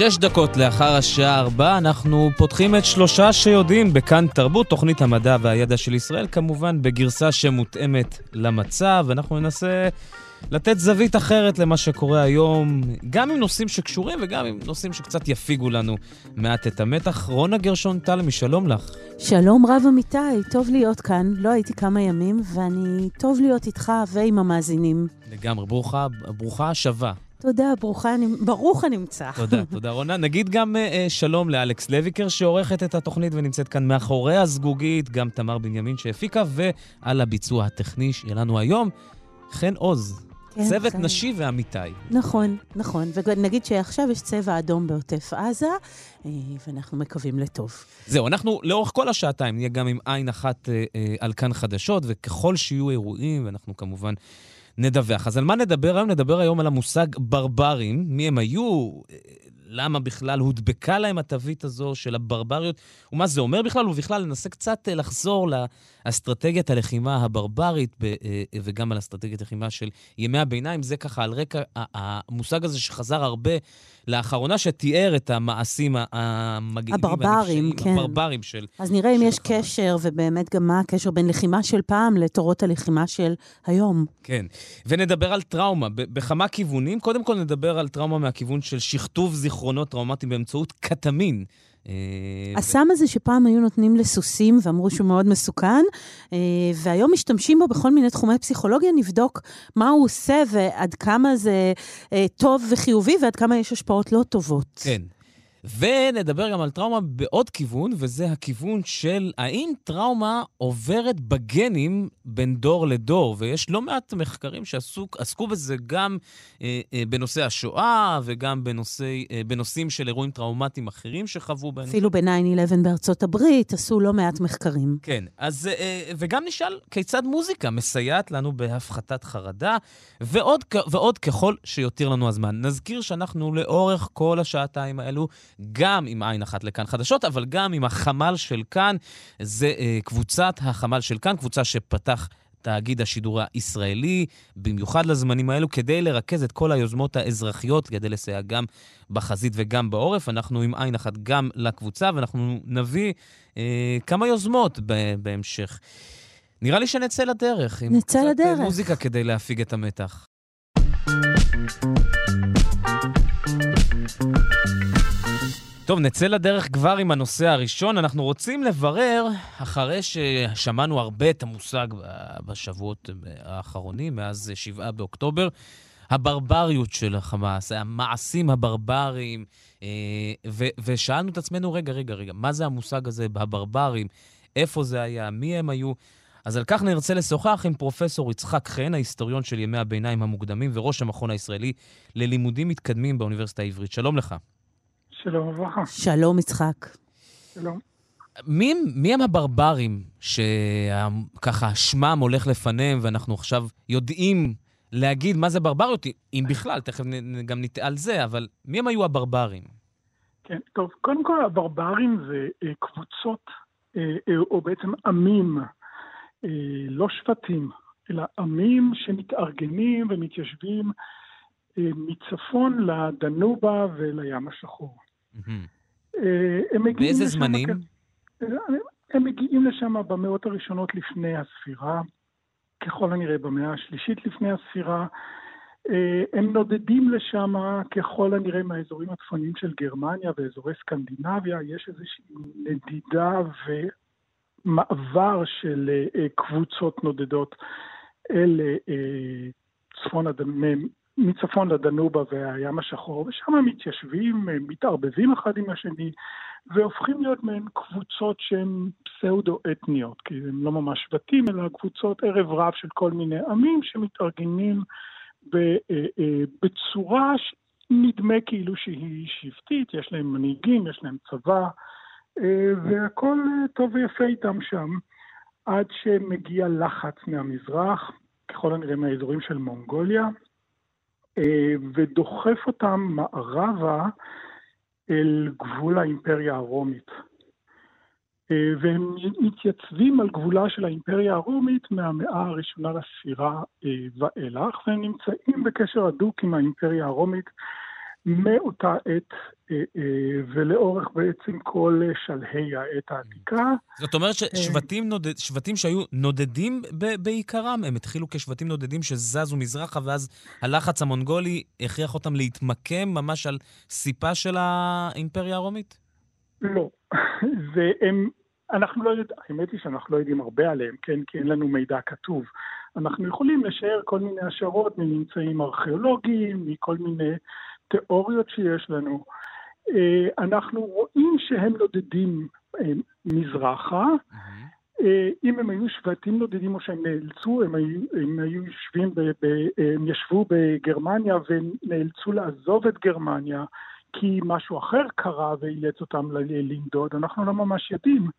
שש דקות לאחר השעה ארבע, אנחנו פותחים את שלושה שיודעים בכאן תרבות, תוכנית המדע והידע של ישראל, כמובן בגרסה שמותאמת למצב. אנחנו ננסה לתת זווית אחרת למה שקורה היום, גם עם נושאים שקשורים וגם עם נושאים שקצת יפיגו לנו מעט את המתח. רונה גרשון תלמי, שלום לך. שלום רב אמיתי, טוב להיות כאן. לא הייתי כמה ימים, ואני טוב להיות איתך ועם המאזינים. לגמרי, ברוכה, ברוכה השבה. תודה, ברוכה, ברוך הנמצא. תודה, תודה רונה. נגיד גם uh, שלום לאלכס לויקר שעורכת את התוכנית ונמצאת כאן מאחורי הזגוגית, גם תמר בנימין שהפיקה, ועל הביצוע הטכני שיהיה לנו היום, חן עוז. כן, צוות חן. נשי ואמיתי. נכון, נכון. ונגיד שעכשיו יש צבע אדום בעוטף עזה, אה, ואנחנו מקווים לטוב. זהו, אנחנו לאורך כל השעתיים נהיה גם עם עין אחת אה, אה, על כאן חדשות, וככל שיהיו אירועים, ואנחנו כמובן נדווח. אז על מה נדבר היום? נדבר היום על המושג ברברים, מי הם היו, למה בכלל הודבקה להם התווית הזו של הברבריות, ומה זה אומר בכלל, ובכלל ננסה קצת אה, לחזור לאסטרטגיית הלחימה הברברית אה, וגם על אסטרטגיית הלחימה של ימי הביניים. זה ככה על רקע המושג הזה שחזר הרבה לאחרונה, שתיאר את המעשים המגעילים הברברים, כן. הברברים של... אז נראה אם יש החמאס. קשר, ובאמת גם מה הקשר בין לחימה של פעם לתורות הלחימה של היום. כן, ונדבר על טראומה בכמה כיוונים. קודם כל נדבר על טראומה מהכיוון של שכתוב זיכרונות טראומטיים באמצעות קטמין. אה, הסם הזה שפעם היו נותנים לסוסים ואמרו שהוא מאוד מסוכן, אה, והיום משתמשים בו בכל מיני תחומי פסיכולוגיה, נבדוק מה הוא עושה ועד כמה זה אה, טוב וחיובי ועד כמה יש השפעות לא טובות. כן. ונדבר גם על טראומה בעוד כיוון, וזה הכיוון של האם טראומה עוברת בגנים בין דור לדור. ויש לא מעט מחקרים שעסקו בזה גם אה, אה, בנושא השואה וגם בנושא, אה, בנושאים של אירועים טראומטיים אחרים שחוו בהם. אפילו ב-9-11 בארצות הברית עשו לא מעט מחקרים. כן, אז, אה, וגם נשאל כיצד מוזיקה מסייעת לנו בהפחתת חרדה, ועוד, ועוד ככל שיותיר לנו הזמן. נזכיר שאנחנו לאורך כל השעתיים האלו גם עם עין אחת לכאן חדשות, אבל גם עם החמ"ל של כאן. זה אה, קבוצת החמ"ל של כאן, קבוצה שפתח תאגיד השידור הישראלי, במיוחד לזמנים האלו, כדי לרכז את כל היוזמות האזרחיות, כדי לסייע גם בחזית וגם בעורף. אנחנו עם עין אחת גם לקבוצה, ואנחנו נביא אה, כמה יוזמות בהמשך. נראה לי שנצא לדרך. נצא עם לדרך. עם קצת מוזיקה כדי להפיג את המתח. טוב, נצא לדרך כבר עם הנושא הראשון. אנחנו רוצים לברר, אחרי ששמענו הרבה את המושג בשבועות האחרונים, מאז 7 באוקטובר, הברבריות של החמאס, המעשים הברבריים, אה, ושאלנו את עצמנו, רגע, רגע, רגע, מה זה המושג הזה, הברברים? איפה זה היה? מי הם היו? אז על כך נרצה לשוחח עם פרופסור יצחק חן, ההיסטוריון של ימי הביניים המוקדמים וראש המכון הישראלי ללימודים מתקדמים באוניברסיטה העברית. שלום לך. שלום וברכה. שלום, יצחק. שלום. מי, מי הם הברברים שככה שמם הולך לפניהם ואנחנו עכשיו יודעים להגיד מה זה ברבריות, אם בכלל, תכף גם נטעה על זה, אבל מי הם היו הברברים? כן, טוב, קודם כל הברברים זה אה, קבוצות, אה, אה, או בעצם עמים, לא שבטים, אלא עמים שמתארגנים ומתיישבים מצפון לדנובה ולים השחור. אה, באיזה זמנים? הם מגיעים לשם במאות הראשונות לפני הספירה, ככל הנראה במאה השלישית לפני הספירה. אה, הם נודדים לשם ככל הנראה מהאזורים הצפוניים של גרמניה ואזורי סקנדינביה, יש איזושהי נדידה ומעבר של אה, קבוצות נודדות אל צפון, מצפון לדנובה והים השחור, ושם מתיישבים, מתערבבים אחד עם השני, והופכים להיות מעין קבוצות שהן פסאודו-אתניות, כי הם לא ממש שבטים, אלא קבוצות ערב רב של כל מיני עמים שמתארגנים בצורה נדמה כאילו שהיא שבטית, יש להם מנהיגים, יש להם צבא, והכל טוב ויפה איתם שם, עד שמגיע לחץ מהמזרח, ככל הנראה מהאזורים של מונגוליה, ודוחף אותם מערבה אל גבול האימפריה הרומית. והם מתייצבים על גבולה של האימפריה הרומית מהמאה הראשונה לספירה ואילך, והם נמצאים בקשר הדוק עם האימפריה הרומית מאותה עת ולאורך בעצם כל שלהי העת העתיקה. זאת אומרת ששבטים נודד, שבטים שהיו נודדים בעיקרם, הם התחילו כשבטים נודדים שזזו מזרחה, ואז הלחץ המונגולי הכריח אותם להתמקם ממש על סיפה של האימפריה הרומית? לא. והם, אנחנו לא יודעים, האמת היא שאנחנו לא יודעים הרבה עליהם, כן? כי אין לנו מידע כתוב. אנחנו יכולים לשער כל מיני השערות מממצאים ארכיאולוגיים, מכל מיני תיאוריות שיש לנו. אנחנו רואים שהם נודדים מזרחה. אם הם היו שבטים נודדים או שהם נאלצו, הם היו, הם היו יושבים, ב, ב, הם ישבו בגרמניה ונאלצו לעזוב את גרמניה כי משהו אחר קרה ואילץ אותם לנדוד, אנחנו לא ממש יודעים.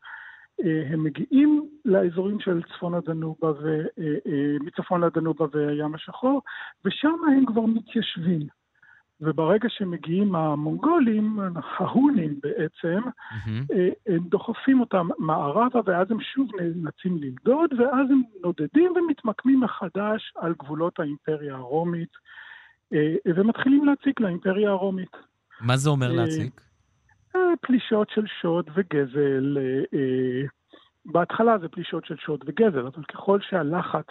הם מגיעים לאזורים של צפון הדנובה ו... מצפון לדנובה והים השחור, ושם הם כבר מתיישבים. וברגע שמגיעים המונגולים, ההונים בעצם, mm-hmm. הם דוחפים אותם מערבה, ואז הם שוב נאלצים לנדוד, ואז הם נודדים ומתמקמים מחדש על גבולות האימפריה הרומית, ומתחילים להציג לאימפריה הרומית. מה זה אומר להציג? פלישות של שוד וגזל. בהתחלה זה פלישות של שוד וגזל, אבל ככל שהלחץ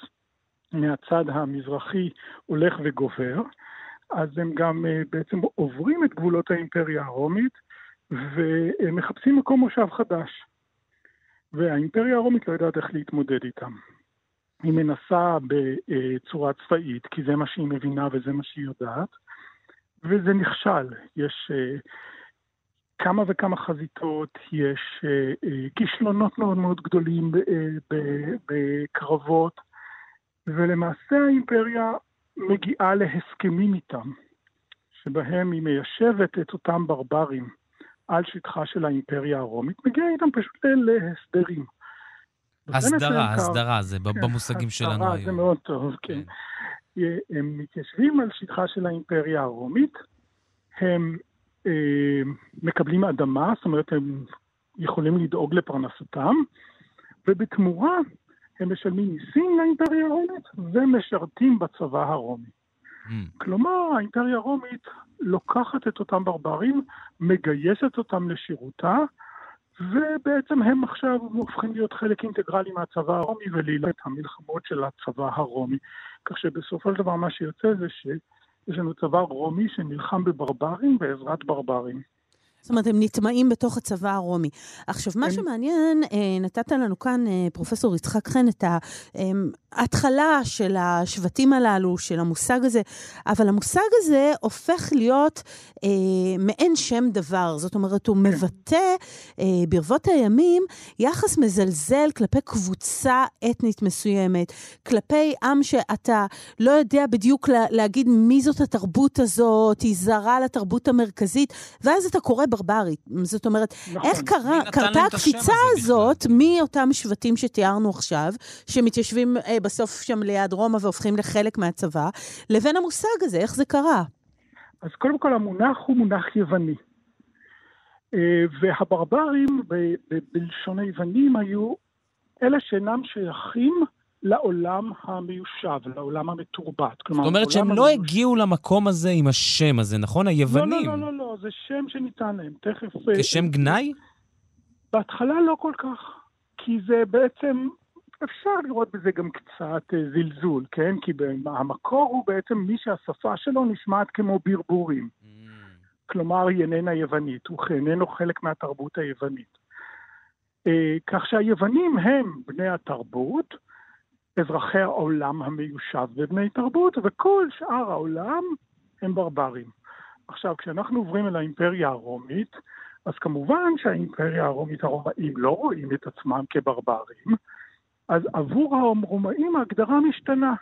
מהצד המזרחי הולך וגובר, אז הם גם בעצם עוברים את גבולות האימפריה הרומית ומחפשים מקום מושב חדש. והאימפריה הרומית לא יודעת איך להתמודד איתם. היא מנסה בצורה צבאית, כי זה מה שהיא מבינה וזה מה שהיא יודעת, וזה נכשל. יש כמה וכמה חזיתות, יש כישלונות מאוד מאוד גדולים בקרבות, ולמעשה האימפריה מגיעה להסכמים איתם, שבהם היא מיישבת את אותם ברברים על שטחה של האימפריה הרומית, מגיעה איתם פשוט להסדרים. הסדרה, הסדרה, זה כן, במושגים שלנו היום. הסדרה, זה מאוד טוב, כן. כן. הם מתיישבים על שטחה של האימפריה הרומית, הם אה, מקבלים אדמה, זאת אומרת, הם יכולים לדאוג לפרנסתם, ובתמורה הם משלמים מיסים לאימפריה הרומית ומשרתים בצבא הרומי. Mm. כלומר, האימפריה הרומית לוקחת את אותם ברברים, מגייסת אותם לשירותה, ובעצם הם עכשיו הופכים להיות חלק אינטגרלי מהצבא הרומי ולהילת המלחמות של הצבא הרומי. כך שבסופו של דבר מה שיוצא זה שיש לנו צבא רומי שנלחם בברברים בעזרת ברברים. זאת אומרת, הם נטמעים בתוך הצבא הרומי. עכשיו, מה שמעניין, אה, נתת לנו כאן, אה, פרופסור יצחק חן, את ההתחלה של השבטים הללו, של המושג הזה, אבל המושג הזה הופך להיות אה, מעין שם דבר. זאת אומרת, הוא מבטא אה, ברבות הימים יחס מזלזל כלפי קבוצה אתנית מסוימת, כלפי עם שאתה לא יודע בדיוק לה, להגיד מי זאת התרבות הזאת, היא זרה לתרבות המרכזית, ואז אתה קורא ברברית. זאת אומרת, נכון. איך קרה, קרתה הקפיצה הזאת מאותם שבטים שתיארנו עכשיו, שמתיישבים אה, בסוף שם ליד רומא והופכים לחלק מהצבא, לבין המושג הזה, איך זה קרה? אז קודם כל המונח הוא מונח יווני. אה, והברברים בלשון היוונים היו אלה שאינם שייכים לעולם המיושב, לעולם המתורבת. זאת אומרת שהם לא המיוש... הגיעו למקום הזה עם השם הזה, נכון? היוונים. לא, לא, לא, לא, לא, זה שם שניתן להם, תכף... כשם גנאי? בהתחלה לא כל כך, כי זה בעצם, אפשר לראות בזה גם קצת זלזול, כן? כי המקור הוא בעצם מי שהשפה שלו נשמעת כמו ברבורים. Mm. כלומר, היא איננה יוונית, הוא איננו חלק מהתרבות היוונית. כך שהיוונים הם בני התרבות, אזרחי העולם המיושב בבני תרבות, וכל שאר העולם הם ברברים. עכשיו, כשאנחנו עוברים אל האימפריה הרומית, אז כמובן שהאימפריה הרומית הרומאים לא רואים את עצמם כברברים, אז עבור הרומאים ההגדרה משתנה.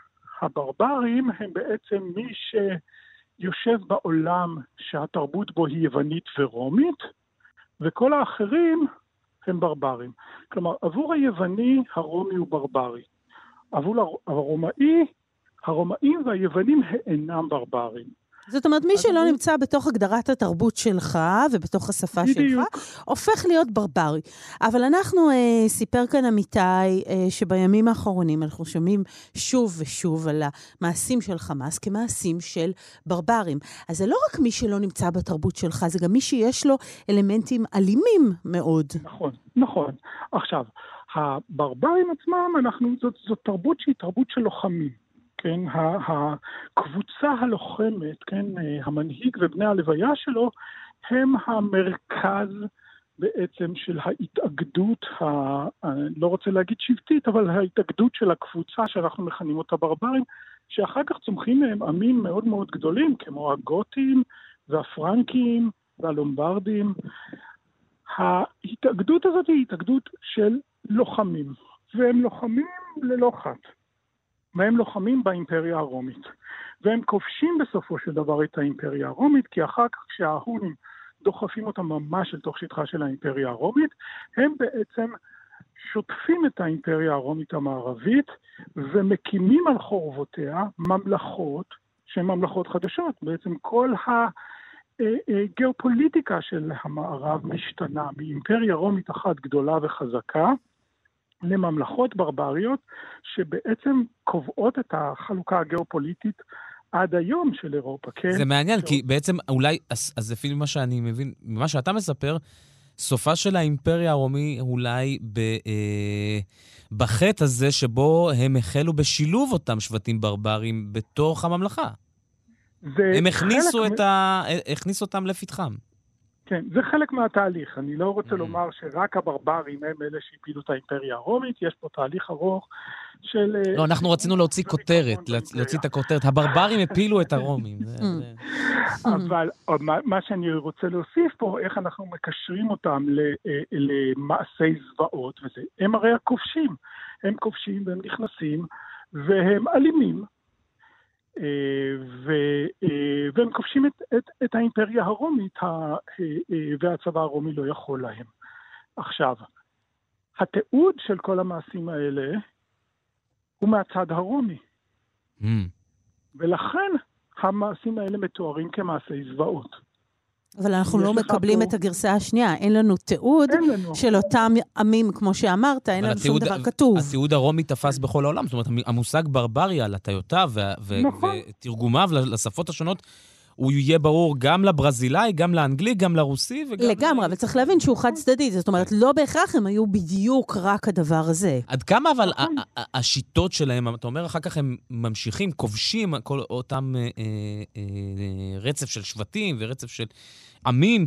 הברברים הם בעצם מי שיושב בעולם שהתרבות בו היא יוונית ורומית, וכל האחרים הם ברברים. כלומר, עבור היווני הרומי הוא ברברי. עבור הרומאי, הרומאים והיוונים אינם ברברים. זאת אומרת, מי שלא אני... נמצא בתוך הגדרת התרבות שלך ובתוך השפה בדיוק. שלך, הופך להיות ברברי. אבל אנחנו, אה, סיפר כאן אמיתי, אה, שבימים האחרונים אנחנו שומעים שוב ושוב על המעשים של חמאס כמעשים של ברברים. אז זה לא רק מי שלא נמצא בתרבות שלך, זה גם מי שיש לו אלמנטים אלימים מאוד. נכון, נכון. עכשיו, הברברים עצמם, אנחנו, זאת, זאת תרבות שהיא תרבות של לוחמים. כן, הקבוצה הלוחמת, כן, המנהיג ובני הלוויה שלו, הם המרכז בעצם של ההתאגדות, ה... אני לא רוצה להגיד שבטית, אבל ההתאגדות של הקבוצה שאנחנו מכנים אותה ברברים, שאחר כך צומחים מהם עמים מאוד מאוד גדולים, כמו הגותים והפרנקים והלומברדים. ההתאגדות הזאת היא התאגדות של לוחמים, והם לוחמים ללא חת. והם לוחמים באימפריה הרומית. והם כובשים בסופו של דבר את האימפריה הרומית, כי אחר כך כשההונים דוחפים אותם ממש אל תוך שטחה של האימפריה הרומית, הם בעצם שוטפים את האימפריה הרומית המערבית ומקימים על חורבותיה ממלכות שהן ממלכות חדשות. בעצם כל הגיאופוליטיקה של המערב משתנה מאימפריה רומית אחת גדולה וחזקה לממלכות ברבריות שבעצם קובעות את החלוקה הגיאופוליטית עד היום של אירופה, כן? זה מעניין, כי בעצם אולי, אז, אז לפי מה שאני מבין, ממה שאתה מספר, סופה של האימפריה הרומי אולי ב, אה, בחטא הזה שבו הם החלו בשילוב אותם שבטים ברברים בתוך הממלכה. הם הכניסו, את ה... הכניסו אותם לפתחם. כן, זה חלק מהתהליך. אני לא רוצה mm. לומר שרק הברברים הם אלה שהפילו את האימפריה הרומית, יש פה תהליך ארוך של... אה, לא, אנחנו רצינו להוציא כותרת, להוציא את הכותרת. הברברים הפילו את הרומים. אבל מה שאני רוצה להוסיף פה, איך אנחנו מקשרים אותם אה, למעשי זוועות וזה. הם הרי הכובשים. הם כובשים והם נכנסים והם אלימים. ו, והם כובשים את, את, את האימפריה הרומית, והצבא הרומי לא יכול להם. עכשיו, התיעוד של כל המעשים האלה הוא מהצד הרומי. Mm. ולכן המעשים האלה מתוארים כמעשי זוועות. אבל אנחנו לא מקבלים פה... את הגרסה השנייה, אין לנו תיעוד אין לנו. של אותם עמים, כמו שאמרת, אין לנו שום דבר כתוב. התיעוד הרומי תפס בכל העולם, זאת אומרת, המושג ברבריה על הטיותיו נכון. ותרגומיו לשפות השונות, הוא יהיה ברור גם לברזילאי, גם לאנגלי, גם לרוסי וגם... לגמרי, אבל צריך להבין שהוא חד צדדי, זאת אומרת, לא בהכרח הם היו בדיוק רק הדבר הזה. עד כמה אבל נכון. השיטות שלהם, אתה אומר, אחר כך הם ממשיכים, כובשים כל אותם אה, אה, אה, רצף של שבטים ורצף של עמים,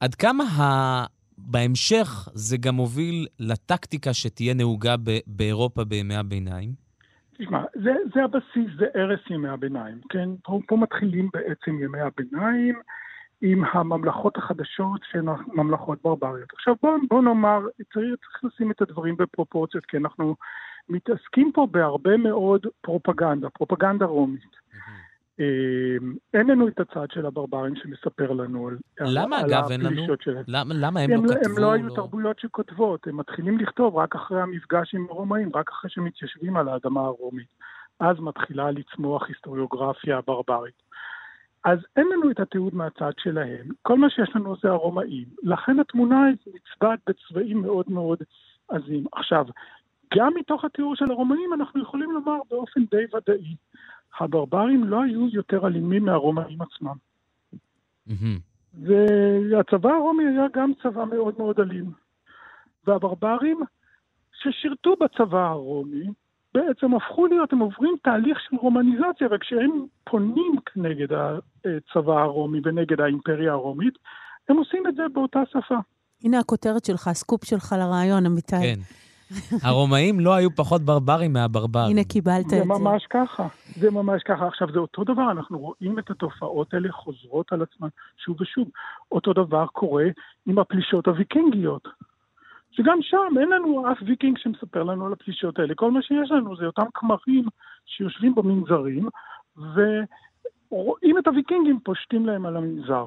עד כמה ה... בהמשך זה גם מוביל לטקטיקה שתהיה נהוגה באירופה בימי הביניים? תשמע, זה, זה הבסיס, זה ערש ימי הביניים, כן? פה, פה מתחילים בעצם ימי הביניים עם הממלכות החדשות שהן ממלכות ברבריות. עכשיו בואו בוא נאמר, צריך, צריך לשים את הדברים בפרופורציות, כי אנחנו מתעסקים פה בהרבה מאוד פרופגנדה, פרופגנדה רומית. אמ, אין לנו את הצד של הברברים שמספר לנו על, למה, על אגב, הפלישות שלהם. למה, למה הם, הם לא כתבו? הם לא היו לא... תרבויות שכותבות, הם מתחילים לכתוב רק אחרי המפגש עם הרומאים, רק אחרי שמתיישבים על האדמה הרומית. אז מתחילה לצמוח היסטוריוגרפיה ברברית. אז אין לנו את התיעוד מהצד שלהם, כל מה שיש לנו זה הרומאים. לכן התמונה נצבעת בצבעים מאוד מאוד עזים. עכשיו, גם מתוך התיאור של הרומאים אנחנו יכולים לומר באופן די ודאי הברברים לא היו יותר אלימים מהרומאים עצמם. והצבא הרומי היה גם צבא מאוד מאוד אלים. והברברים ששירתו בצבא הרומי בעצם הפכו להיות, הם עוברים תהליך של רומניזציה, וכשהם פונים נגד הצבא הרומי ונגד האימפריה הרומית, הם עושים את זה באותה שפה. הנה הכותרת שלך, הסקופ שלך לרעיון, אמיתי. כן. הרומאים לא היו פחות ברברים מהברברים. הנה, קיבלת את זה. זה ממש ככה, זה ממש ככה. עכשיו, זה אותו דבר, אנחנו רואים את התופעות האלה חוזרות על עצמן שוב ושוב. אותו דבר קורה עם הפלישות הוויקינגיות. שגם שם אין לנו אף ויקינג שמספר לנו על הפלישות האלה. כל מה שיש לנו זה אותם כמרים שיושבים במנזרים, ורואים את הוויקינגים פושטים להם על המנזר.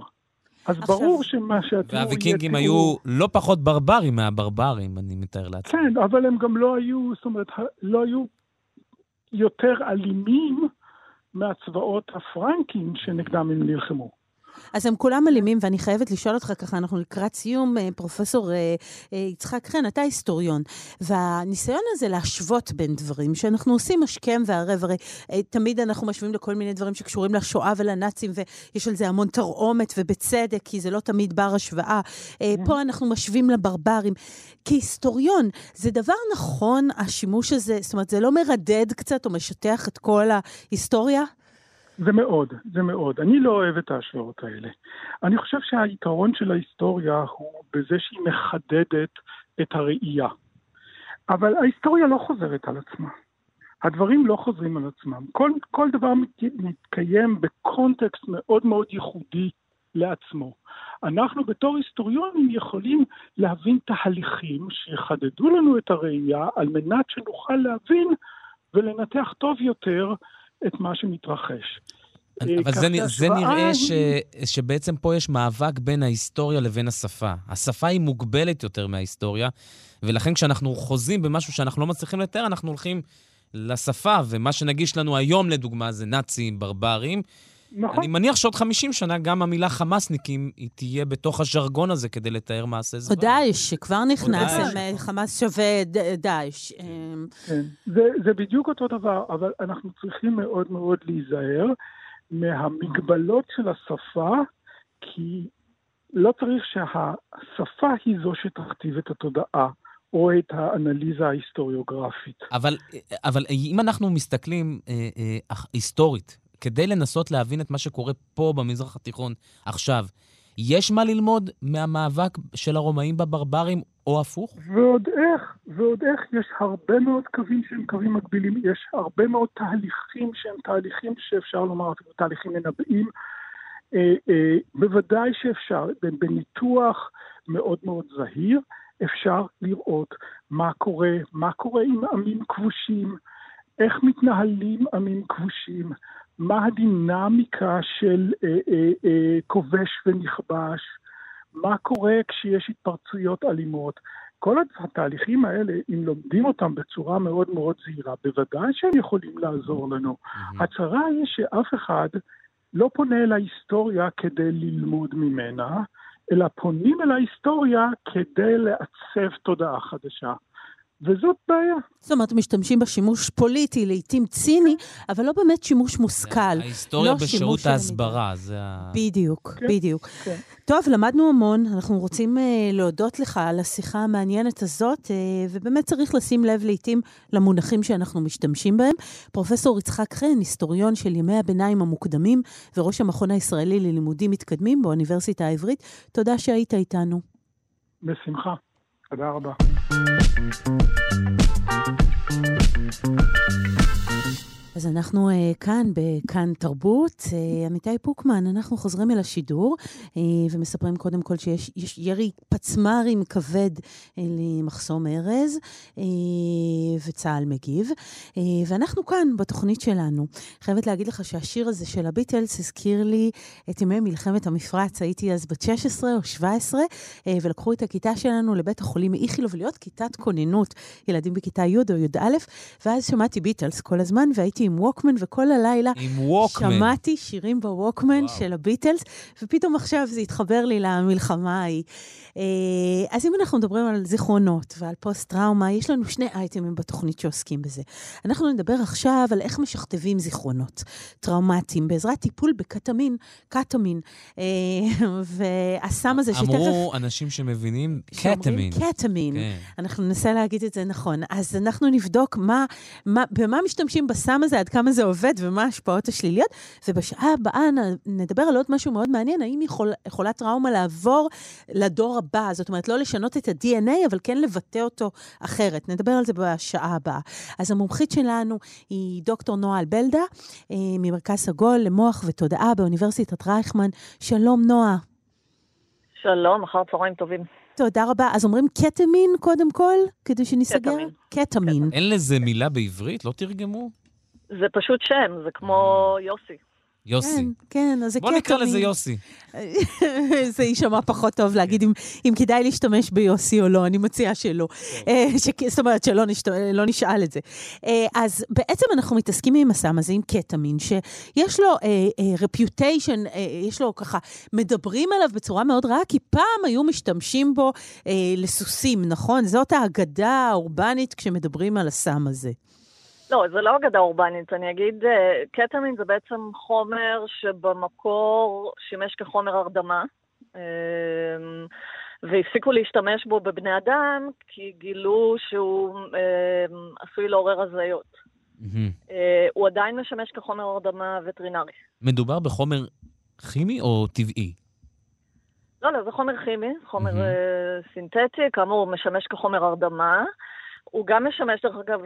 אז עכשיו- ברור שמה שהתיאור והוויקינגים היו לא פחות ברברים מהברברים, אני מתאר לעצמי. כן, אבל הם גם לא היו, זאת אומרת, לא היו יותר אלימים מהצבאות הפרנקים שנגדם הם נלחמו. אז הם כולם אלימים, ואני חייבת לשאול אותך ככה, אנחנו לקראת סיום, אה, פרופסור אה, אה, יצחק חן, אתה היסטוריון, והניסיון הזה להשוות בין דברים, שאנחנו עושים השכם והערב, הרי תמיד אנחנו משווים לכל מיני דברים שקשורים לשואה ולנאצים, ויש על זה המון תרעומת, ובצדק, כי זה לא תמיד בר השוואה. אה, פה אנחנו משווים לברברים. כהיסטוריון, זה דבר נכון, השימוש הזה, זאת אומרת, זה לא מרדד קצת או משטח את כל ההיסטוריה? זה מאוד, זה מאוד. אני לא אוהב את ההשוואות האלה. אני חושב שהיתרון של ההיסטוריה הוא בזה שהיא מחדדת את הראייה. אבל ההיסטוריה לא חוזרת על עצמה. הדברים לא חוזרים על עצמם. כל, כל דבר מת- מתקיים בקונטקסט מאוד מאוד ייחודי לעצמו. אנחנו בתור היסטוריונים יכולים להבין תהליכים שיחדדו לנו את הראייה על מנת שנוכל להבין ולנתח טוב יותר את מה שמתרחש. אבל כך זה, זה נראה ש, שבעצם פה יש מאבק בין ההיסטוריה לבין השפה. השפה היא מוגבלת יותר מההיסטוריה, ולכן כשאנחנו חוזים במשהו שאנחנו לא מצליחים לתאר, אנחנו הולכים לשפה, ומה שנגיש לנו היום, לדוגמה, זה נאצים, ברברים. נכון. אני מניח שעוד 50 שנה גם המילה חמאסניקים, היא תהיה בתוך הז'רגון הזה כדי לתאר מעשה או זוועה. דאעש, שכבר נכנס, אה, חמאס שווה ד- דאעש. אה, כן. זה, זה בדיוק אותו דבר, אבל אנחנו צריכים מאוד מאוד להיזהר מהמגבלות של השפה, כי לא צריך שהשפה היא זו שתכתיב את התודעה או את האנליזה ההיסטוריוגרפית. אבל, אבל אם אנחנו מסתכלים אה, אה, היסטורית, כדי לנסות להבין את מה שקורה פה במזרח התיכון עכשיו, יש מה ללמוד מהמאבק של הרומאים בברברים, או הפוך? ועוד איך, ועוד איך, יש הרבה מאוד קווים שהם קווים מקבילים, יש הרבה מאוד תהליכים שהם תהליכים שאפשר לומר, אפילו תהליכים מנבאים. אה, אה, בוודאי שאפשר, בניתוח מאוד מאוד זהיר, אפשר לראות מה קורה, מה קורה עם עמים כבושים, איך מתנהלים עמים כבושים, מה הדינמיקה של אה, אה, אה, כובש ונכבש, מה קורה כשיש התפרצויות אלימות. כל התהליכים האלה, אם לומדים אותם בצורה מאוד מאוד זהירה, בוודאי שהם יכולים לעזור לנו. הצרה היא שאף אחד לא פונה אל ההיסטוריה כדי ללמוד ממנה, אלא פונים אל ההיסטוריה כדי לעצב תודעה חדשה. וזאת בעיה. זאת אומרת, משתמשים בשימוש פוליטי, לעיתים ציני, אבל לא באמת שימוש מושכל. ההיסטוריה לא בשירות ההסברה, זה ה... בדיוק, כן, בדיוק. כן. טוב, למדנו המון, אנחנו רוצים uh, להודות לך על השיחה המעניינת הזאת, uh, ובאמת צריך לשים לב לעיתים למונחים שאנחנו משתמשים בהם. פרופסור יצחק חן, היסטוריון של ימי הביניים המוקדמים וראש המכון הישראלי ללימודים מתקדמים באוניברסיטה העברית, תודה שהיית איתנו. בשמחה. תודה רבה. אז אנחנו uh, כאן, בכאן תרבות. Uh, עמיתי פוקמן, אנחנו חוזרים אל השידור uh, ומספרים קודם כל שיש יש ירי פצמ"רים כבד uh, למחסום ארז, uh, וצה"ל מגיב. Uh, ואנחנו כאן, בתוכנית שלנו. חייבת להגיד לך שהשיר הזה של הביטלס הזכיר לי את ימי מלחמת המפרץ. הייתי אז בת 16 או 17, uh, ולקחו את הכיתה שלנו לבית החולים מאיכילוב להיות כיתת כוננות, ילדים בכיתה י' או י"א, ואז שמעתי ביטלס כל הזמן, והייתי עם ווקמן, וכל הלילה. שמעתי שירים בווקמן וואו. של הביטלס, ופתאום עכשיו זה התחבר לי למלחמה ההיא. אה, אז אם אנחנו מדברים על זיכרונות ועל פוסט-טראומה, יש לנו שני אייטמים בתוכנית שעוסקים בזה. אנחנו נדבר עכשיו על איך משכתבים זיכרונות טראומטיים בעזרת טיפול בקטמין, קטמין, אה, והסם הזה שתכף... אמרו אנשים שמבינים, קטמין. קטמין. כן. אנחנו ננסה להגיד את זה נכון. אז אנחנו נבדוק מה, מה, במה משתמשים בסם הזה. הזה, עד כמה זה עובד ומה ההשפעות השליליות. ובשעה הבאה נדבר על עוד משהו מאוד מעניין, האם יכול, יכולה טראומה לעבור לדור הבא, זאת אומרת, לא לשנות את ה-DNA, אבל כן לבטא אותו אחרת. נדבר על זה בשעה הבאה. אז המומחית שלנו היא דוקטור נועה אלבלדה, אה, ממרכז סגול למוח ותודעה באוניברסיטת רייכמן. שלום, נועה. שלום, אחר צהריים טובים. תודה רבה. אז אומרים קטמין קודם כל, כדי שנסגר? קטמין. קטמין. אין לזה מילה בעברית? לא תרגמו? זה פשוט שם, זה כמו יוסי. יוסי. כן, כן, אז זה בוא קטמין. נקרא לזה יוסי. זה יישמע פחות טוב להגיד אם, אם כדאי להשתמש ביוסי או לא, אני מציעה שלא. אה, ש- זאת אומרת, שלא נשת... לא נשאל את זה. אה, אז בעצם אנחנו מתעסקים עם הסם הזה, עם קטמין, שיש לו רפיוטיישן, יש לו ככה, מדברים עליו בצורה מאוד רעה, כי פעם היו משתמשים בו אה, לסוסים, נכון? זאת האגדה האורבנית כשמדברים על הסם הזה. לא, זה לא אגדה אורבנית, אני אגיד, אה, קטמין זה בעצם חומר שבמקור שימש כחומר הרדמה, אה, והפסיקו להשתמש בו בבני אדם, כי גילו שהוא אה, עשוי לעורר הזיות. אה, הוא עדיין משמש כחומר הרדמה וטרינרי. מדובר בחומר כימי או טבעי? לא, לא, זה חומר כימי, חומר. אה, סינתטי, כאמור, משמש כחומר הרדמה. הוא גם משמש, דרך אגב,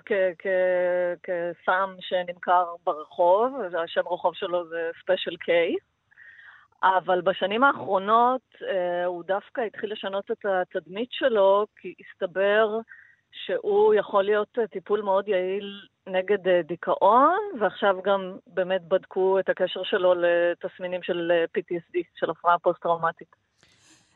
כסם שנמכר ברחוב, והשם רחוב שלו זה ספיישל קיי. אבל בשנים האחרונות אה, הוא דווקא התחיל לשנות את התדמית שלו, כי הסתבר שהוא יכול להיות אה, טיפול מאוד יעיל נגד אה, דיכאון, ועכשיו גם באמת בדקו את הקשר שלו לתסמינים של אה, PTSD, של הפרעה פוסט-טראומטית.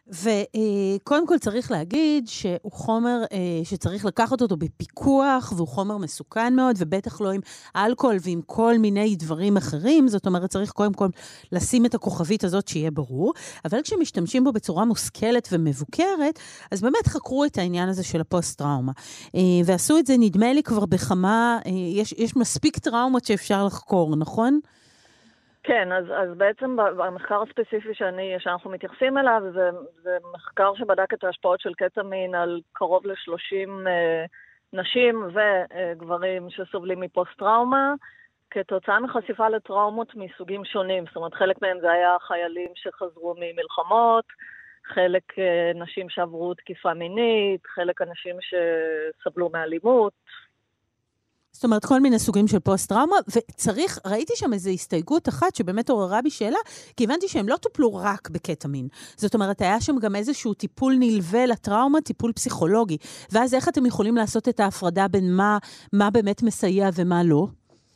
וקודם כל צריך להגיד שהוא חומר אה, שצריך לקחת אותו בפיקוח, והוא חומר מסוכן מאוד, ובטח לא עם אלכוהול ועם כל מיני דברים אחרים. זאת אומרת, צריך קודם כל לשים את הכוכבית הזאת שיהיה ברור. אבל כשמשתמשים בו בצורה מושכלת ומבוקרת, אז באמת חקרו את העניין הזה של הפוסט-טראומה. אה, ועשו את זה, נדמה לי, כבר בכמה, אה, יש, יש מספיק טראומות שאפשר לחקור, נכון? כן, אז, אז בעצם במחקר הספציפי שאני, שאנחנו מתייחסים אליו, זה, זה מחקר שבדק את ההשפעות של קטמין על קרוב ל-30 אה, נשים וגברים שסובלים מפוסט-טראומה, כתוצאה מחשיפה לטראומות מסוגים שונים. זאת אומרת, חלק מהם זה היה חיילים שחזרו ממלחמות, חלק אה, נשים שעברו תקיפה מינית, חלק אנשים שסבלו מאלימות, זאת אומרת, כל מיני סוגים של פוסט-טראומה, וצריך, ראיתי שם איזו הסתייגות אחת שבאמת עוררה בי שאלה, כי הבנתי שהם לא טופלו רק בקטמין. זאת אומרת, היה שם גם איזשהו טיפול נלווה לטראומה, טיפול פסיכולוגי. ואז איך אתם יכולים לעשות את ההפרדה בין מה, מה באמת מסייע ומה לא?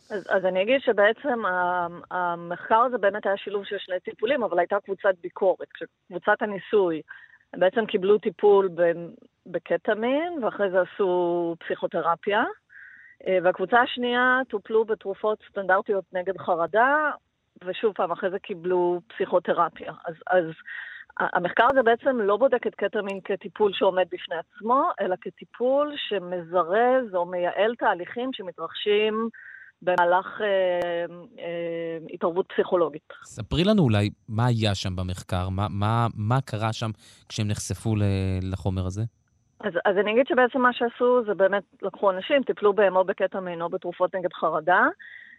אז, אז אני אגיד שבעצם ה- המחקר הזה באמת היה שילוב של שני טיפולים, אבל הייתה קבוצת ביקורת. קבוצת הניסוי, בעצם קיבלו טיפול ב- בקטמין, ואחרי זה עשו פסיכותרפיה. אה, והקבוצה השנייה טופלו בתרופות סטנדרטיות נגד חרדה, ושוב פעם, אחרי זה קיבלו פסיכותרפיה. אז, אז המחקר הזה בעצם לא בודק את קטמין כטיפול שעומד בפני עצמו, אלא כטיפול שמזרז או מייעל תהליכים שמתרחשים במהלך אה, אה, התערבות פסיכולוגית. ספרי לנו אולי מה היה שם במחקר, מה, מה, מה קרה שם כשהם נחשפו לחומר הזה? אז, אז אני אגיד שבעצם מה שעשו זה באמת לקחו אנשים, טיפלו בהם או בקטמין או בתרופות נגד חרדה,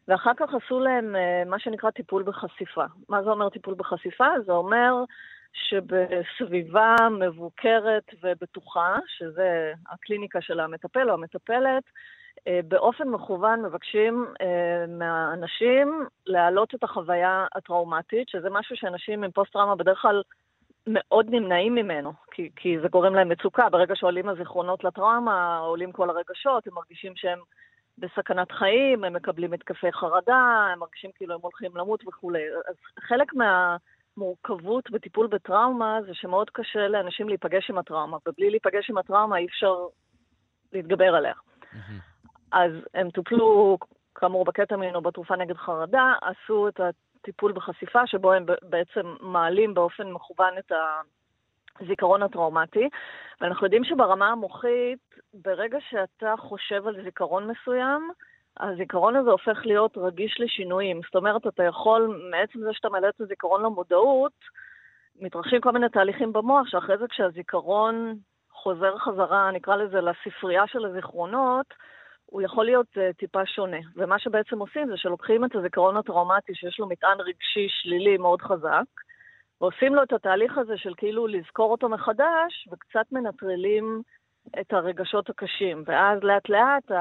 ואחר כך עשו להם אה, מה שנקרא טיפול בחשיפה. מה זה אומר טיפול בחשיפה? זה אומר שבסביבה מבוקרת ובטוחה, שזה הקליניקה של המטפל או המטפלת, אה, באופן מכוון מבקשים אה, מהאנשים להעלות את החוויה הטראומטית, שזה משהו שאנשים עם פוסט-טראומה בדרך כלל מאוד נמנעים ממנו, כי, כי זה גורם להם מצוקה. ברגע שעולים הזיכרונות לטראומה, עולים כל הרגשות, הם מרגישים שהם בסכנת חיים, הם מקבלים התקפי חרדה, הם מרגישים כאילו הם הולכים למות וכולי. אז חלק מהמורכבות בטיפול בטראומה זה שמאוד קשה לאנשים להיפגש עם הטראומה, ובלי להיפגש עם הטראומה אי אפשר להתגבר עליה. אז הם טופלו, כאמור, בקטמין או בתרופה נגד חרדה, עשו את הטיפול בחשיפה, שבו הם בעצם מעלים באופן מכוון את הזיכרון הטראומטי. ואנחנו יודעים שברמה המוחית, ברגע שאתה חושב על זיכרון מסוים, הזיכרון הזה הופך להיות רגיש לשינויים. זאת אומרת, אתה יכול, מעצם זה שאתה מעלה את הזיכרון למודעות, מתרחשים כל מיני תהליכים במוח, שאחרי זה כשהזיכרון חוזר חזרה, נקרא לזה, לספרייה של הזיכרונות, הוא יכול להיות uh, טיפה שונה. ומה שבעצם עושים זה שלוקחים את הזיכרון הטראומטי שיש לו מטען רגשי שלילי מאוד חזק, ועושים לו את התהליך הזה של כאילו לזכור אותו מחדש, וקצת מנטרלים את הרגשות הקשים. ואז לאט לאט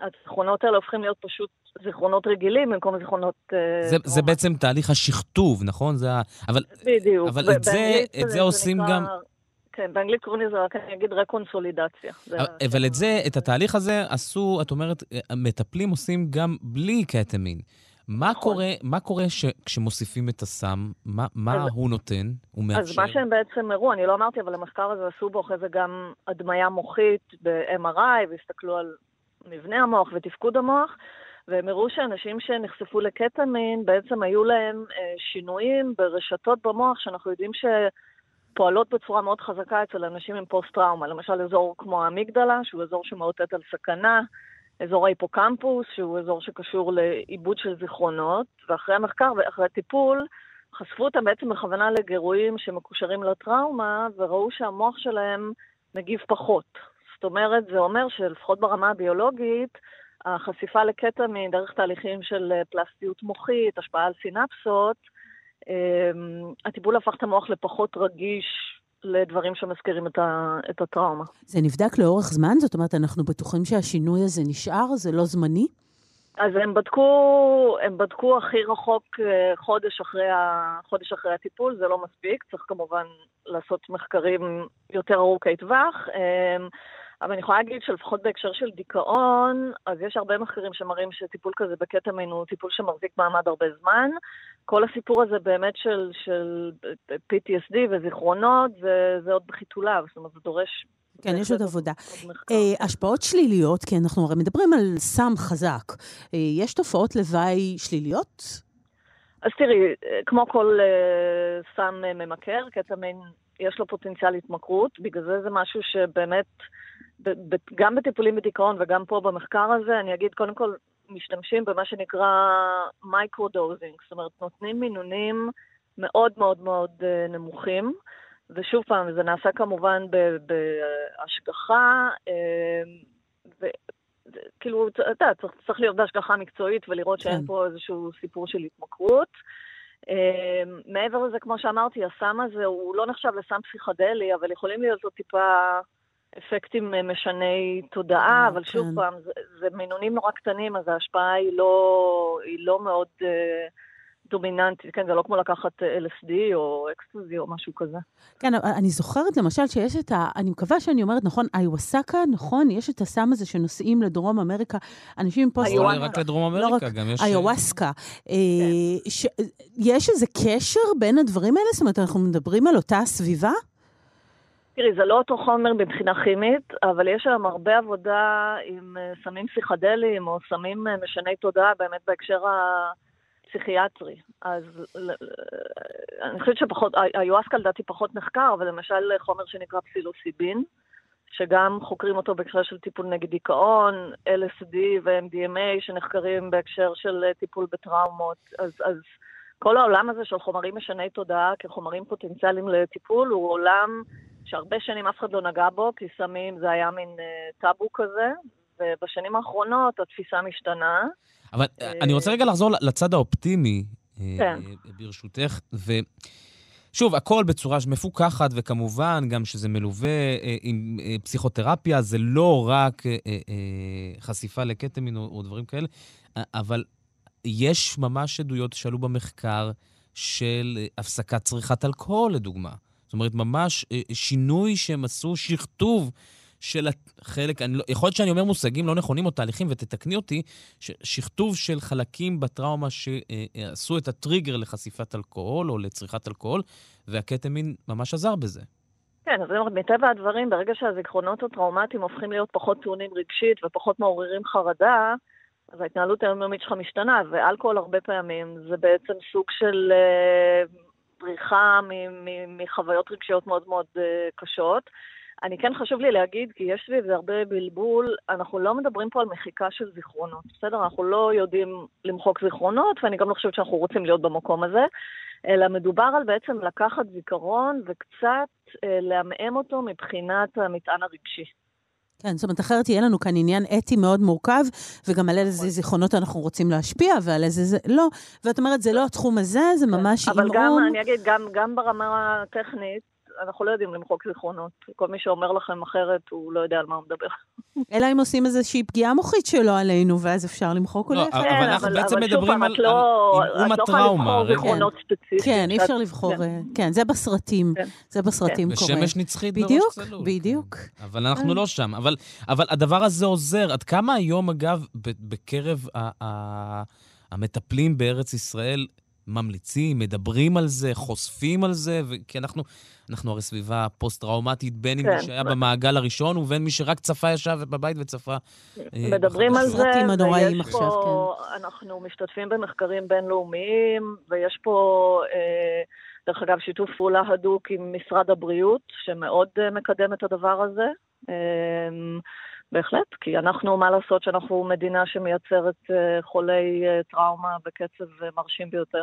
הזיכרונות האלה הופכים להיות פשוט זיכרונות רגילים במקום זיכרונות... אה, זה, זה בעצם תהליך השכתוב, נכון? זה ה... אבל, בדיוק. אבל את זה, את זה עושים נקרא... גם... כן, באנגלית קוראים לזה רק, אני אגיד, רקונסולידציה. אבל, אבל את זה, את התהליך הזה עשו, את אומרת, המטפלים עושים גם בלי קטמין. מה נכון. קורה, מה קורה ש, כשמוסיפים את הסם? מה, מה אז, הוא נותן? הוא מאפשר? אז מה שהם בעצם הראו, אני לא אמרתי, אבל המחקר הזה עשו בו אחרי זה גם הדמיה מוחית ב-MRI, והסתכלו על מבנה המוח ותפקוד המוח, והם הראו שאנשים שנחשפו לקטמין, בעצם היו להם אה, שינויים ברשתות במוח, שאנחנו יודעים שפועלות בצורה מאוד חזקה אצל אנשים עם פוסט-טראומה. למשל אזור כמו האמיגדלה, שהוא אזור שמאותת על סכנה, אזור ההיפוקמפוס, שהוא אזור שקשור לעיבוד של זיכרונות, ואחרי המחקר ואחרי הטיפול, חשפו אותם בעצם בכוונה לגירויים שמקושרים לטראומה, וראו שהמוח שלהם מגיב פחות. זאת אומרת, זה אומר שלפחות ברמה הביולוגית, החשיפה לקטמין דרך תהליכים של פלסטיות מוחית, השפעה על סינפסות, הטיפול הפך את המוח לפחות רגיש לדברים שמזכירים את, ה, את הטראומה. זה נבדק לאורך זמן? זאת אומרת, אנחנו בטוחים שהשינוי הזה נשאר? זה לא זמני? אז הם בדקו, הם בדקו הכי רחוק אה, חודש אחרי, ה, חודש אחרי הטיפול, זה לא מספיק, צריך כמובן לעשות מחקרים יותר ארוכי טווח. אבל אני יכולה להגיד שלפחות בהקשר של דיכאון, אז יש הרבה מחקרים שמראים שטיפול כזה בקטמין הוא טיפול שמחזיק מעמד הרבה זמן. כל הסיפור הזה באמת של, של PTSD וזיכרונות, זה, זה עוד בחיתוליו, זאת אומרת, זה דורש... כן, יש עוד עבודה. אה, השפעות שליליות, כי אנחנו הרי מדברים על סם חזק. אה, יש תופעות לוואי שליליות? אז תראי, כמו כל אה, סם ממכר, קטמין יש לו פוטנציאל התמכרות, בגלל זה זה משהו שבאמת... גם בטיפולים בדיכאון וגם פה במחקר הזה, אני אגיד, קודם כל, משתמשים במה שנקרא micro-dosing, זאת אומרת, נותנים מינונים מאוד מאוד מאוד אה, נמוכים, ושוב פעם, זה נעשה כמובן בהשגחה, אה, וכאילו, אתה יודע, צריך, צריך להיות בהשגחה מקצועית ולראות שאין כן. פה איזשהו סיפור של התמכרות. אה, מעבר לזה, כמו שאמרתי, הסם הזה הוא לא נחשב לסם פסיכדלי, אבל יכולים להיות לו טיפה... אפקטים אה, משני תודעה, אה, אבל שוב כן. פעם, זה, זה מינונים נורא קטנים, אז ההשפעה היא לא, היא לא מאוד אה, דומיננטית, כן, זה לא כמו לקחת אה, LSD או אקסטוזי או משהו כזה. כן, אני זוכרת למשל שיש את ה... אני מקווה שאני אומרת נכון, איווסקה, נכון? יש את הסם הזה שנוסעים לדרום אמריקה, אנשים עם פוסט... לא רק לדרום אמריקה, לא רק גם יש... איווסקה. כן. ש... יש איזה קשר בין הדברים האלה? זאת אומרת, אנחנו מדברים על אותה סביבה? תראי, זה לא אותו חומר מבחינה כימית, אבל יש היום הרבה עבודה עם אה, סמים פסיכדליים או סמים אה, משני תודעה, באמת בהקשר הפסיכיאטרי. אז אני חושבת שפחות, היואסקה לדעתי פחות נחקר, אבל למשל חומר שנקרא פסילוסיבין, שגם חוקרים אותו בהקשר של טיפול נגד דיכאון, LSD ו-MDMA שנחקרים בהקשר של אה, טיפול בטראומות. אז, אז כל העולם הזה של חומרים משני תודעה כחומרים פוטנציאליים לטיפול הוא עולם... שהרבה שנים אף אחד לא נגע בו, כי סמים זה היה מין uh, טאבו כזה, ובשנים האחרונות התפיסה משתנה. אבל uh, אני רוצה רגע לחזור לצד האופטימי, כן. ברשותך, ו... שוב, הכל בצורה מפוקחת, וכמובן גם שזה מלווה אה, עם אה, פסיכותרפיה, זה לא רק אה, אה, חשיפה לקטמין או, או דברים כאלה, אבל יש ממש עדויות שעלו במחקר של הפסקת צריכת אלכוהול, לדוגמה. זאת אומרת, ממש אה, שינוי שהם עשו, שכתוב של החלק, אני לא, יכול להיות שאני אומר מושגים לא נכונים או תהליכים, ותתקני אותי, שכתוב של חלקים בטראומה שעשו את הטריגר לחשיפת אלכוהול או לצריכת אלכוהול, והקטמין ממש עזר בזה. כן, אז מטבע הדברים, ברגע שהזיכרונות הטראומטיים הופכים להיות פחות טעונים רגשית ופחות מעוררים חרדה, אז ההתנהלות היומיומית שלך משתנה, ואלכוהול הרבה פעמים זה בעצם סוג של uh, בריחה מחוויות רגשיות מאוד מאוד אה, קשות. אני כן חשוב לי להגיד, כי יש סביב זה הרבה בלבול, אנחנו לא מדברים פה על מחיקה של זיכרונות, בסדר? אנחנו לא יודעים למחוק זיכרונות, ואני גם לא חושבת שאנחנו רוצים להיות במקום הזה, אלא מדובר על בעצם לקחת זיכרון וקצת אה, לעמעם אותו מבחינת המטען הרגשי. כן, זאת אומרת, אחרת יהיה לנו כאן עניין אתי מאוד מורכב, וגם על איזה זיכרונות אנחנו רוצים להשפיע, ועל איזה זה לא. ואת אומרת, זה לא התחום הזה, זה ממש אבל גם, עמעום. אני אגיד, גם, גם ברמה הטכנית, אנחנו לא יודעים למחוק זיכרונות. כל מי שאומר לכם אחרת, הוא לא יודע על מה הוא מדבר. אלא אם עושים איזושהי פגיעה מוחית שלו עלינו, ואז אפשר למחוק לא, אולי. אבל כן, אנחנו בעצם מדברים על- לא- על עמעום את לא יכולה הטראומה, לבחור רגע. זיכרונות ספציפיים. כן, אי אפשר לבחור, כן. אה, כן, זה בסרטים, כן. זה בסרטים קורה. ושמש נצחית בראש בדיוק, צלול. בדיוק. כן. אבל אנחנו לא שם. אבל, אבל הדבר הזה עוזר. עד כמה היום, אגב, בקרב המטפלים בארץ ישראל ממליצים, מדברים על זה, חושפים על זה? ו- כי אנחנו, אנחנו הרי סביבה פוסט-טראומטית, בין אם כן. מי שהיה במעגל הראשון ובין מי שרק צפה, ישב בבית וצפה. אה, מדברים על. זה, ויש עכשיו, פה, אנחנו משתתפים במחקרים בינלאומיים, ויש פה, אה, דרך אגב, שיתוף פעולה הדוק עם משרד הבריאות, שמאוד אה, מקדם את הדבר הזה. בהחלט, כי אנחנו, מה לעשות שאנחנו מדינה שמייצרת אה, חולי אה, טראומה בקצב אה, מרשים ביותר.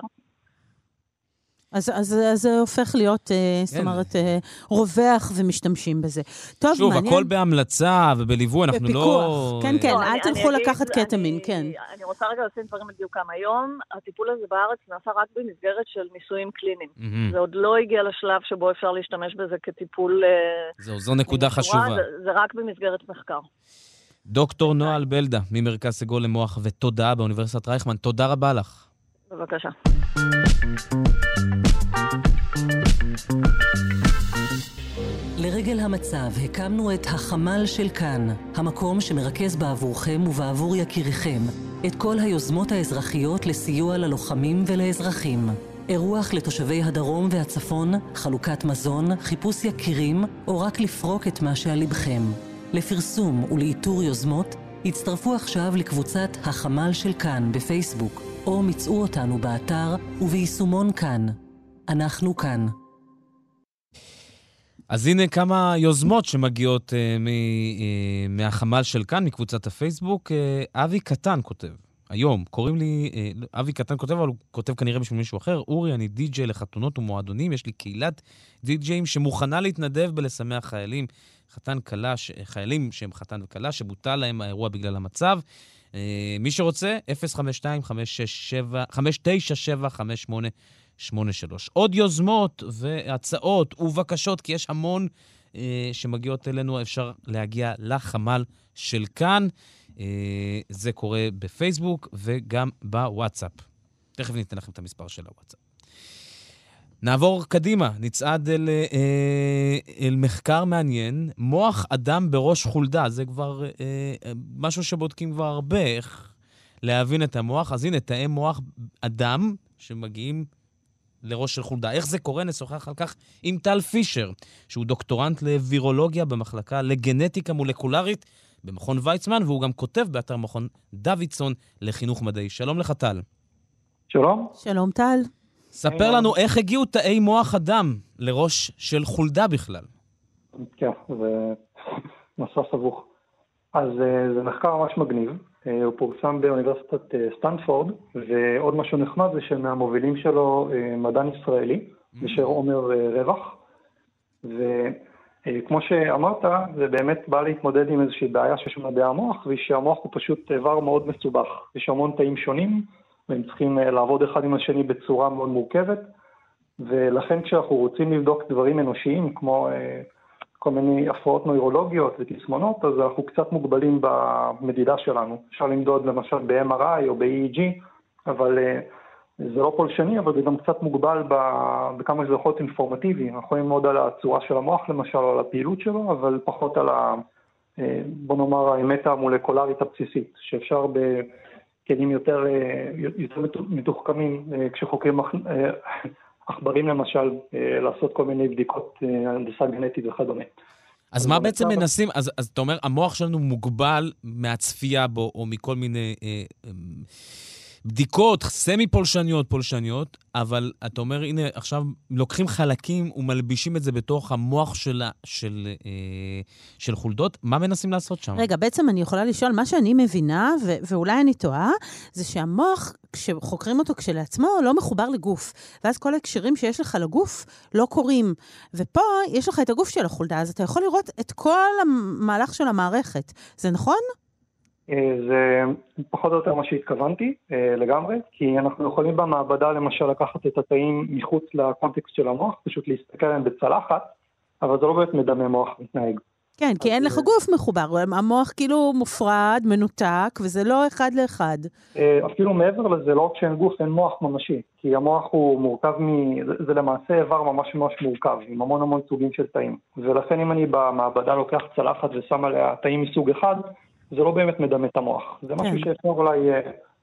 אז, אז, אז זה הופך להיות, אה, זאת כן. אומרת, אה, רווח ומשתמשים בזה. טוב, שוב, מעניין. הכל בהמלצה ובליווי, אנחנו בפיקוח. לא... כן, כן. לא, אל אני- תלכו אני לקחת קטמין, אני- כן. אני רוצה רגע לשים דברים על דיוקם. היום הטיפול הזה בארץ נעשה רק במסגרת של ניסויים קליניים. מהמם. זה עוד לא הגיע לשלב שבו אפשר להשתמש בזה כטיפול... אה, זהו, זו נקודה חשובה. זה, זה רק במסגרת מחקר. דוקטור נועה בלדה, ממרכז סגול למוח ותודעה באוניברסיטת רייכמן, תודה רבה לך. בבקשה. לרגל המצב הקמנו את החמ"ל של כאן, המקום שמרכז בעבורכם ובעבור יקיריכם את כל היוזמות האזרחיות לסיוע ללוחמים ולאזרחים. אירוח לתושבי הדרום והצפון, חלוקת מזון, חיפוש יקירים, או רק לפרוק את מה שעל לבכם. לפרסום ולאיתור יוזמות, הצטרפו עכשיו לקבוצת החמ"ל של כאן בפייסבוק, או מצאו אותנו באתר וביישומון כאן. אנחנו כאן. אז הנה כמה יוזמות שמגיעות uh, מ, uh, מהחמ"ל של כאן, מקבוצת הפייסבוק. Uh, אבי קטן כותב, היום, קוראים לי, uh, אבי קטן כותב, אבל הוא כותב כנראה בשביל מישהו אחר, אורי, אני די-ג'יי לחתונות ומועדונים, יש לי קהילת די-ג'אים שמוכנה להתנדב בלשמח חיילים, חתן כלה, ש... חיילים שהם חתן וכלה, שבוטל להם האירוע בגלל המצב. Uh, מי שרוצה, 052-597-5883. עוד יוזמות והצעות ובקשות, כי יש המון אה, שמגיעות אלינו, אפשר להגיע לחמ"ל של כאן. אה, זה קורה בפייסבוק וגם בוואטסאפ. תכף ניתן לכם את המספר של הוואטסאפ. נעבור קדימה, נצעד אל, אה, אל מחקר מעניין, מוח אדם בראש חולדה. זה כבר אה, אה, משהו שבודקים כבר הרבה, איך להבין את המוח. אז הנה, תאי מוח אדם שמגיעים לראש של חולדה. איך זה קורה? נשוחח על כך עם טל פישר, שהוא דוקטורנט לווירולוגיה במחלקה לגנטיקה מולקולרית במכון ויצמן, והוא גם כותב באתר מכון דוידסון לחינוך מדעי. שלום לך, טל. שלום. שלום, טל. ספר לנו איך הגיעו תאי מוח אדם לראש של חולדה בכלל. כן, זה מסע סבוך. אז אה, זה מחקר ממש מגניב. אה, הוא פורסם באוניברסיטת אה, סטנפורד, ועוד משהו נחמד זה שמהמובילים שלו מדען ישראלי, בשם עומר רווח. וכמו שאמרת, זה באמת בא להתמודד עם איזושהי בעיה שיש במדעי המוח, והיא שהמוח הוא פשוט איבר מאוד מסובך. יש המון תאים שונים, והם צריכים אה, לעבוד אחד עם השני בצורה מאוד מורכבת, ולכן כשאנחנו רוצים לבדוק דברים אנושיים, כמו אה, כל מיני הפרעות נוירולוגיות ותסמונות, אז אנחנו קצת מוגבלים במדידה שלנו. אפשר למדוד למשל ב-MRI או ב-EEG, אבל אה, זה לא פולשני, אבל זה גם קצת מוגבל ב- בכמה שזה יכול להיות אינפורמטיבי. אנחנו יכולים ללמוד על הצורה של המוח למשל, או על הפעילות שלו, אבל פחות על ה... בוא נאמר, האמת המולקולרית הבסיסית, שאפשר בכלים יותר, אה, יותר מתוחכמים, אה, כשחוקרים אה, עכברים למשל, לעשות כל מיני בדיקות הנדסה גנטית וכדומה. אז מה בעצם מנסים, אז, אז אתה אומר, המוח שלנו מוגבל מהצפייה בו, או מכל מיני אה, אה, בדיקות סמי-פולשניות, פולשניות, אבל אתה אומר, הנה, עכשיו לוקחים חלקים ומלבישים את זה בתוך המוח של, של, אה, של חולדות. מה מנסים לעשות שם? רגע, בעצם אני יכולה לשאול, מה שאני מבינה, ו- ואולי אני טועה, זה שהמוח, כשחוקרים אותו כשלעצמו, לא מחובר לגוף. ואז כל ההקשרים שיש לך לגוף לא קורים. ופה יש לך את הגוף של החולדה, אז אתה יכול לראות את כל המהלך של המערכת. זה נכון? אה, זה פחות או יותר מה שהתכוונתי אה, לגמרי, כי אנחנו יכולים במעבדה למשל לקחת את התאים מחוץ לקונטקסט של המוח, פשוט להסתכל עליהם בצלחת, אבל זה לא באמת מדמה מוח מתנהג. כן, כי אין לך גוף מחובר, המוח כאילו מופרד, מנותק, וזה לא אחד לאחד. אה, אפילו מעבר לזה, לא רק שאין גוף, אין מוח ממשי. כי המוח הוא מורכב מ... זה למעשה איבר ממש ממש מורכב, עם המון המון סוגים של תאים. ולכן אם אני במעבדה לוקח צלחת ושם עליה תאים מסוג אחד, זה לא באמת מדמה את המוח. זה משהו כן. שאפשר אולי אה,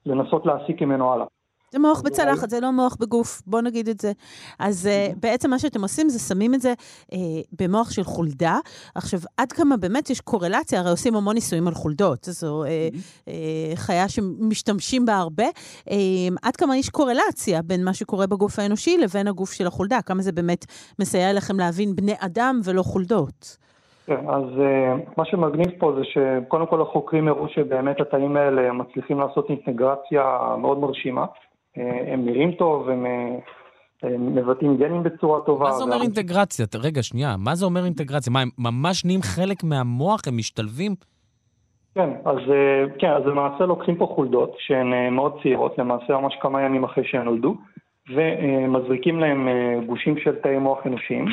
לנסות להסיק ממנו הלאה. זה מוח בצלחת, זה לא מוח בגוף, בוא נגיד את זה. אז uh, בעצם מה שאתם עושים זה שמים את זה uh, במוח של חולדה. עכשיו, עד כמה באמת יש קורלציה, הרי עושים המון ניסויים על חולדות, זו uh, uh, חיה שמשתמשים בה הרבה. Uh, עד כמה יש קורלציה בין מה שקורה בגוף האנושי לבין הגוף של החולדה? כמה זה באמת מסייע לכם להבין בני אדם ולא חולדות? כן, אז uh, מה שמגניב פה זה שקודם כל החוקרים הראו שבאמת התאים האלה מצליחים לעשות אינטגרציה מאוד מרשימה. Uh, הם נראים טוב, הם uh, מבטאים גנים בצורה טובה. מה זה אומר אינטגרציה? רגע, שנייה, מה זה אומר אינטגרציה? מה, הם ממש נהיים חלק מהמוח? הם משתלבים? כן, אז כן, אז למעשה לוקחים פה חולדות שהן מאוד צעירות, למעשה ממש כמה ימים אחרי שהן נולדו, ומזריקים להם גושים של תאי מוח אנושיים.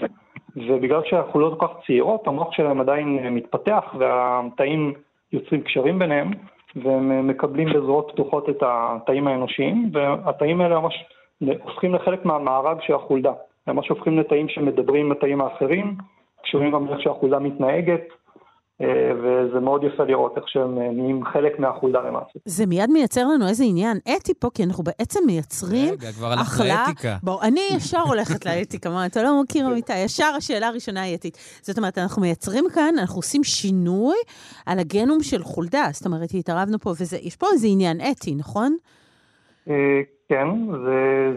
ובגלל שהחוליות כל כך צעירות, המוח שלהם עדיין מתפתח והתאים יוצרים קשרים ביניהם, והם מקבלים בזרועות פתוחות את התאים האנושיים, והתאים האלה ממש הופכים לחלק מהמארג של החולדה. הם ממש הופכים לתאים שמדברים עם התאים האחרים, קשורים גם לאיך שהחולדה מתנהגת, וזה מאוד יפה לראות איך שהם אה, נהיים חלק מהחולדה למעשה. זה מיד מייצר לנו איזה עניין אתי פה, כי אנחנו בעצם מייצרים רגע, כבר הלכת לאתיקה. בוא, אני ישר הולכת לאתיקה, מה, אתה לא מכיר אמיתי, ישר השאלה הראשונה היא אתית. זאת אומרת, אנחנו מייצרים כאן, אנחנו עושים שינוי על הגנום של חולדה. זאת אומרת, התערבנו פה, ויש פה איזה עניין אתי, נכון? אה, כן,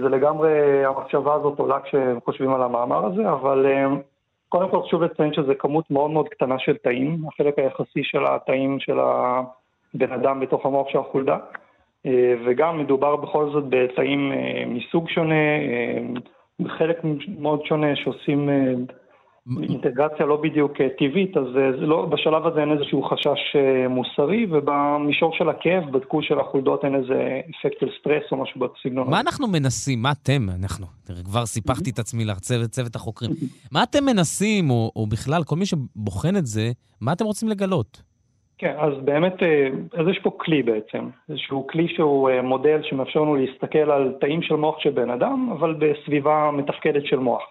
זה לגמרי, המחשבה הזאת עולה כשחושבים על המאמר הזה, אבל... קודם כל חשוב לציין שזו כמות מאוד מאוד קטנה של תאים, החלק היחסי של התאים של הבן אדם בתוך המוח של החולדה, אה, וגם מדובר בכל זאת בתאים אה, מסוג שונה, אה, חלק מאוד שונה שעושים אינטגרציה לא בדיוק אה, טבעית, אז אה, לא, בשלב הזה אין איזשהו חשש אה, מוסרי, ובמישור של הכאב בדקו שלחולדות אין איזה אפקט של סטרס או משהו בסגנון. מה אנחנו מנסים? מה אתם, אנחנו, כבר סיפחתי את עצמי לצוות צוות החוקרים. מה אתם מנסים, או, או בכלל, כל מי שבוחן את זה, מה אתם רוצים לגלות? כן, אז באמת, אז יש פה כלי בעצם, איזשהו כלי שהוא מודל שמאפשר לנו להסתכל על תאים של מוח של בן אדם, אבל בסביבה מתפקדת של מוח.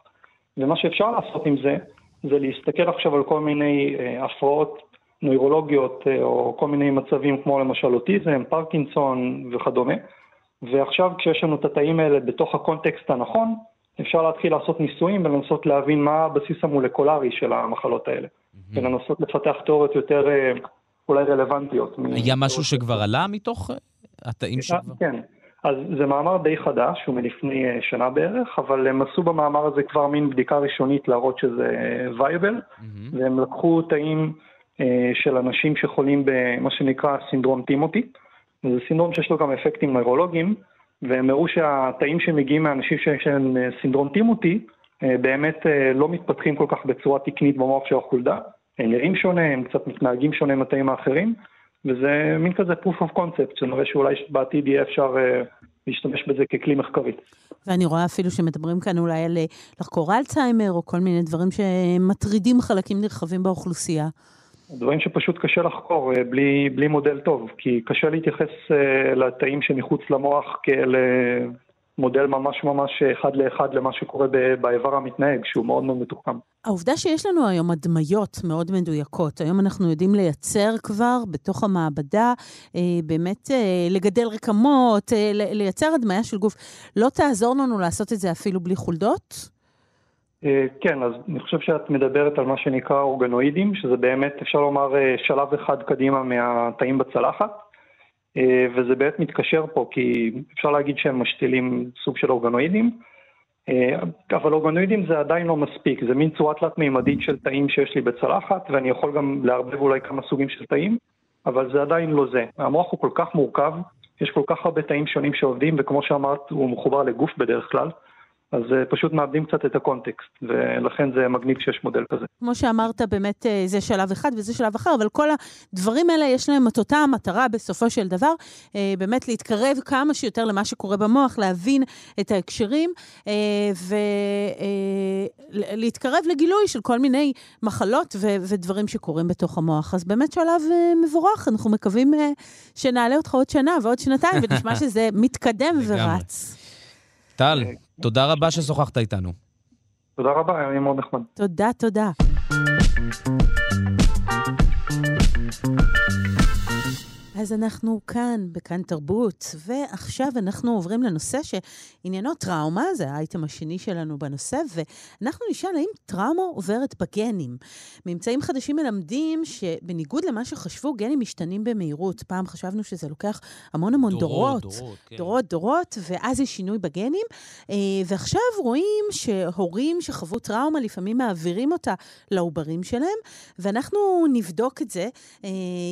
ומה שאפשר לעשות עם זה, זה להסתכל עכשיו על כל מיני אה, הפרעות נוירולוגיות אה, או כל מיני מצבים כמו למשל אוטיזם, פרקינסון וכדומה, ועכשיו כשיש לנו את התאים האלה בתוך הקונטקסט הנכון, אפשר להתחיל לעשות ניסויים ולנסות להבין מה הבסיס המולקולרי של המחלות האלה, mm-hmm. ולנסות לפתח תיאוריות יותר אה, אולי רלוונטיות. היה משהו שכבר עלה מתוך התאים שכבר? כן. אז זה מאמר די חדש, הוא מלפני אה, שנה בערך, אבל הם עשו במאמר הזה כבר מין בדיקה ראשונית להראות שזה וייבל, mm-hmm. והם לקחו תאים אה, של אנשים שחולים במה שנקרא סינדרום טימותי, וזה סינדרום שיש לו גם אפקטים נוירולוגיים, והם הראו שהתאים שמגיעים מאנשים שיש להם אה, סינדרום טימותי, באמת לא מתפתחים כל כך בצורה תקנית במוח של החולדה, הם נראים שונה, הם קצת מתנהגים שונה מהתאים האחרים, וזה מין כזה proof of concept, שנראה שאולי בעתיד יהיה אפשר uh, להשתמש בזה ככלי מחקרי. ואני רואה אפילו שמדברים כאן אולי על אה, לחקור אלצהיימר, או כל מיני דברים שמטרידים חלקים נרחבים באוכלוסייה. דברים שפשוט קשה לחקור uh, בלי, בלי מודל טוב, כי קשה להתייחס לתאים שמחוץ למוח כאל מודל ממש ממש אחד לאחד למה שקורה באיבר המתנהג, שהוא מאוד מאוד מתוחכם. העובדה שיש לנו היום הדמיות מאוד מדויקות, היום אנחנו יודעים לייצר כבר בתוך המעבדה, אה, באמת אה, לגדל רקמות, אה, לייצר הדמיה של גוף, לא תעזור לנו לעשות את זה אפילו בלי חולדות? כן, אז אני חושב שאת מדברת על מה שנקרא אורגנואידים, שזה באמת, אפשר לומר, שלב אחד קדימה מהתאים בצלחת. וזה באמת מתקשר פה, כי אפשר להגיד שהם משתילים סוג של אורגנואידים, אבל אורגנואידים זה עדיין לא מספיק, זה מין צורה תלת-מימדית של תאים שיש לי בצלחת, ואני יכול גם לערבב אולי כמה סוגים של תאים, אבל זה עדיין לא זה. המוח הוא כל כך מורכב, יש כל כך הרבה תאים שונים שעובדים, וכמו שאמרת, הוא מחובר לגוף בדרך כלל. אז uh, פשוט מאבדים קצת את הקונטקסט, ולכן זה מגניב שיש מודל כזה. כמו שאמרת, באמת אה, זה שלב אחד וזה שלב אחר, אבל כל הדברים האלה יש להם את אותה המטרה בסופו של דבר, uh, באמת להתקרב כמה שיותר למה שקורה במוח, להבין את ההקשרים, ולהתקרב לגילוי של כל מיני מחלות ו- ודברים שקורים בתוך המוח. אז באמת שלב מבורך, אנחנו מקווים שנעלה אותך עוד שנה ועוד שנתיים, ונשמע שזה מתקדם ורץ. טל, תודה רבה ששוחחת איתנו. תודה רבה, היה מאוד נחמד. תודה, תודה. אז אנחנו כאן, בכאן תרבות, ועכשיו אנחנו עוברים לנושא שעניינו טראומה, זה האייטם השני שלנו בנושא, ואנחנו נשאל האם טראומה עוברת בגנים. ממצאים חדשים מלמדים שבניגוד למה שחשבו, גנים משתנים במהירות. פעם חשבנו שזה לוקח המון המון דורות. דורות, דורות, כן. דורות, דורות, ואז יש שינוי בגנים. אה, ועכשיו רואים שהורים שחוו טראומה לפעמים מעבירים אותה לעוברים שלהם, ואנחנו נבדוק את זה אה,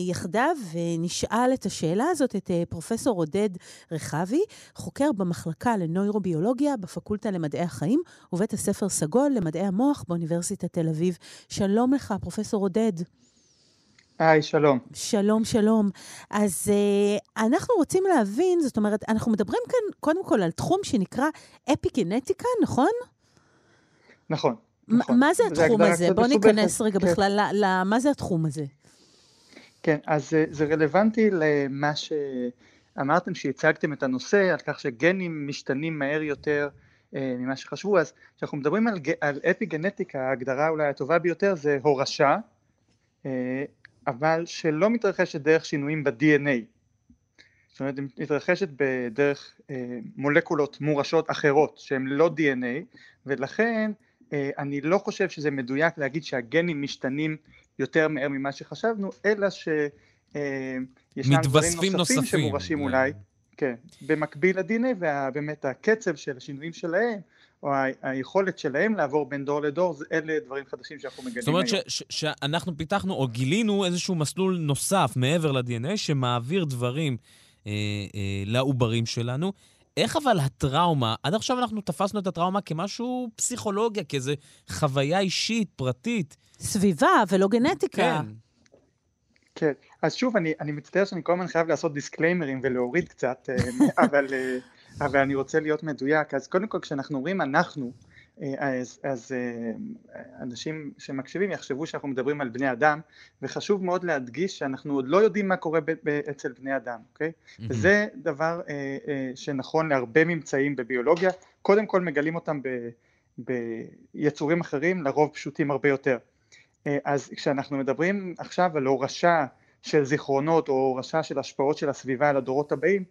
יחדיו ונשאל... שאל את השאלה הזאת את אה, פרופסור עודד רחבי, חוקר במחלקה לנוירוביולוגיה בפקולטה למדעי החיים ובית הספר סגול למדעי המוח באוניברסיטת תל אביב. שלום לך, פרופסור עודד. היי, שלום. שלום, שלום. אז uh, אנחנו רוצים להבין, זאת אומרת, אנחנו מדברים כאן קודם כל על תחום שנקרא אפי-גנטיקה, נכון? נכון. נכון. מה זה התחום הזה? בוא ניכנס רגע כן. בכלל, מה זה התחום הזה? כן, אז זה, רלוונטי למה שאמרתם שהצגתם את הנושא, על כך שגנים משתנים מהר יותר אה, ממה שחשבו, אז כשאנחנו מדברים על, על אפי גנטיקה, ההגדרה אולי הטובה ביותר זה הורשה, אה, אבל שלא מתרחשת דרך שינויים ב-DNA. זאת אומרת, היא מתרחשת בדרך אה, מולקולות מורשות אחרות שהן לא DNA, ולכן אני לא חושב שזה מדויק להגיד שהגנים משתנים יותר מהר ממה שחשבנו, אלא שיש אה, דברים נוספים, נוספים שמורשים. אולי, כן, במקביל ל-DNA, ובאמת הקצב של השינויים שלהם, או היכולת שלהם לעבור בין דור לדור, אלה דברים חדשים שאנחנו מגלים היום. זאת אומרת שאנחנו פיתחנו או גילינו איזשהו מסלול נוסף מעבר ל-DNA, שמעביר דברים אה, אה, לעוברים שלנו. איך אבל הטראומה, עד עכשיו אנחנו תפסנו את הטראומה כמשהו פסיכולוגיה, כאיזו חוויה אישית, פרטית. סביבה ולא גנטיקה. כן. כן, אז שוב, אני, אני מצטער שאני כל הזמן חייב לעשות דיסקליימרים ולהוריד קצת, אה, אבל, אה, אבל אני רוצה להיות מדויק. אז קודם כל, כשאנחנו אומרים אנחנו, אז, אז אה, אנשים שמקשיבים יחשבו שאנחנו מדברים על בני אדם וחשוב מאוד להדגיש שאנחנו עוד לא יודעים מה קורה ב- ב- אצל בני אדם, אוקיי? Mm-hmm. וזה דבר אה, אה, שנכון להרבה ממצאים בביולוגיה, קודם כל מגלים אותם ב- ביצורים אחרים, לרוב פשוטים הרבה יותר. אה, אז כשאנחנו מדברים עכשיו על הורשה של זיכרונות או הורשה של השפעות של הסביבה על הדורות הבאים, אה,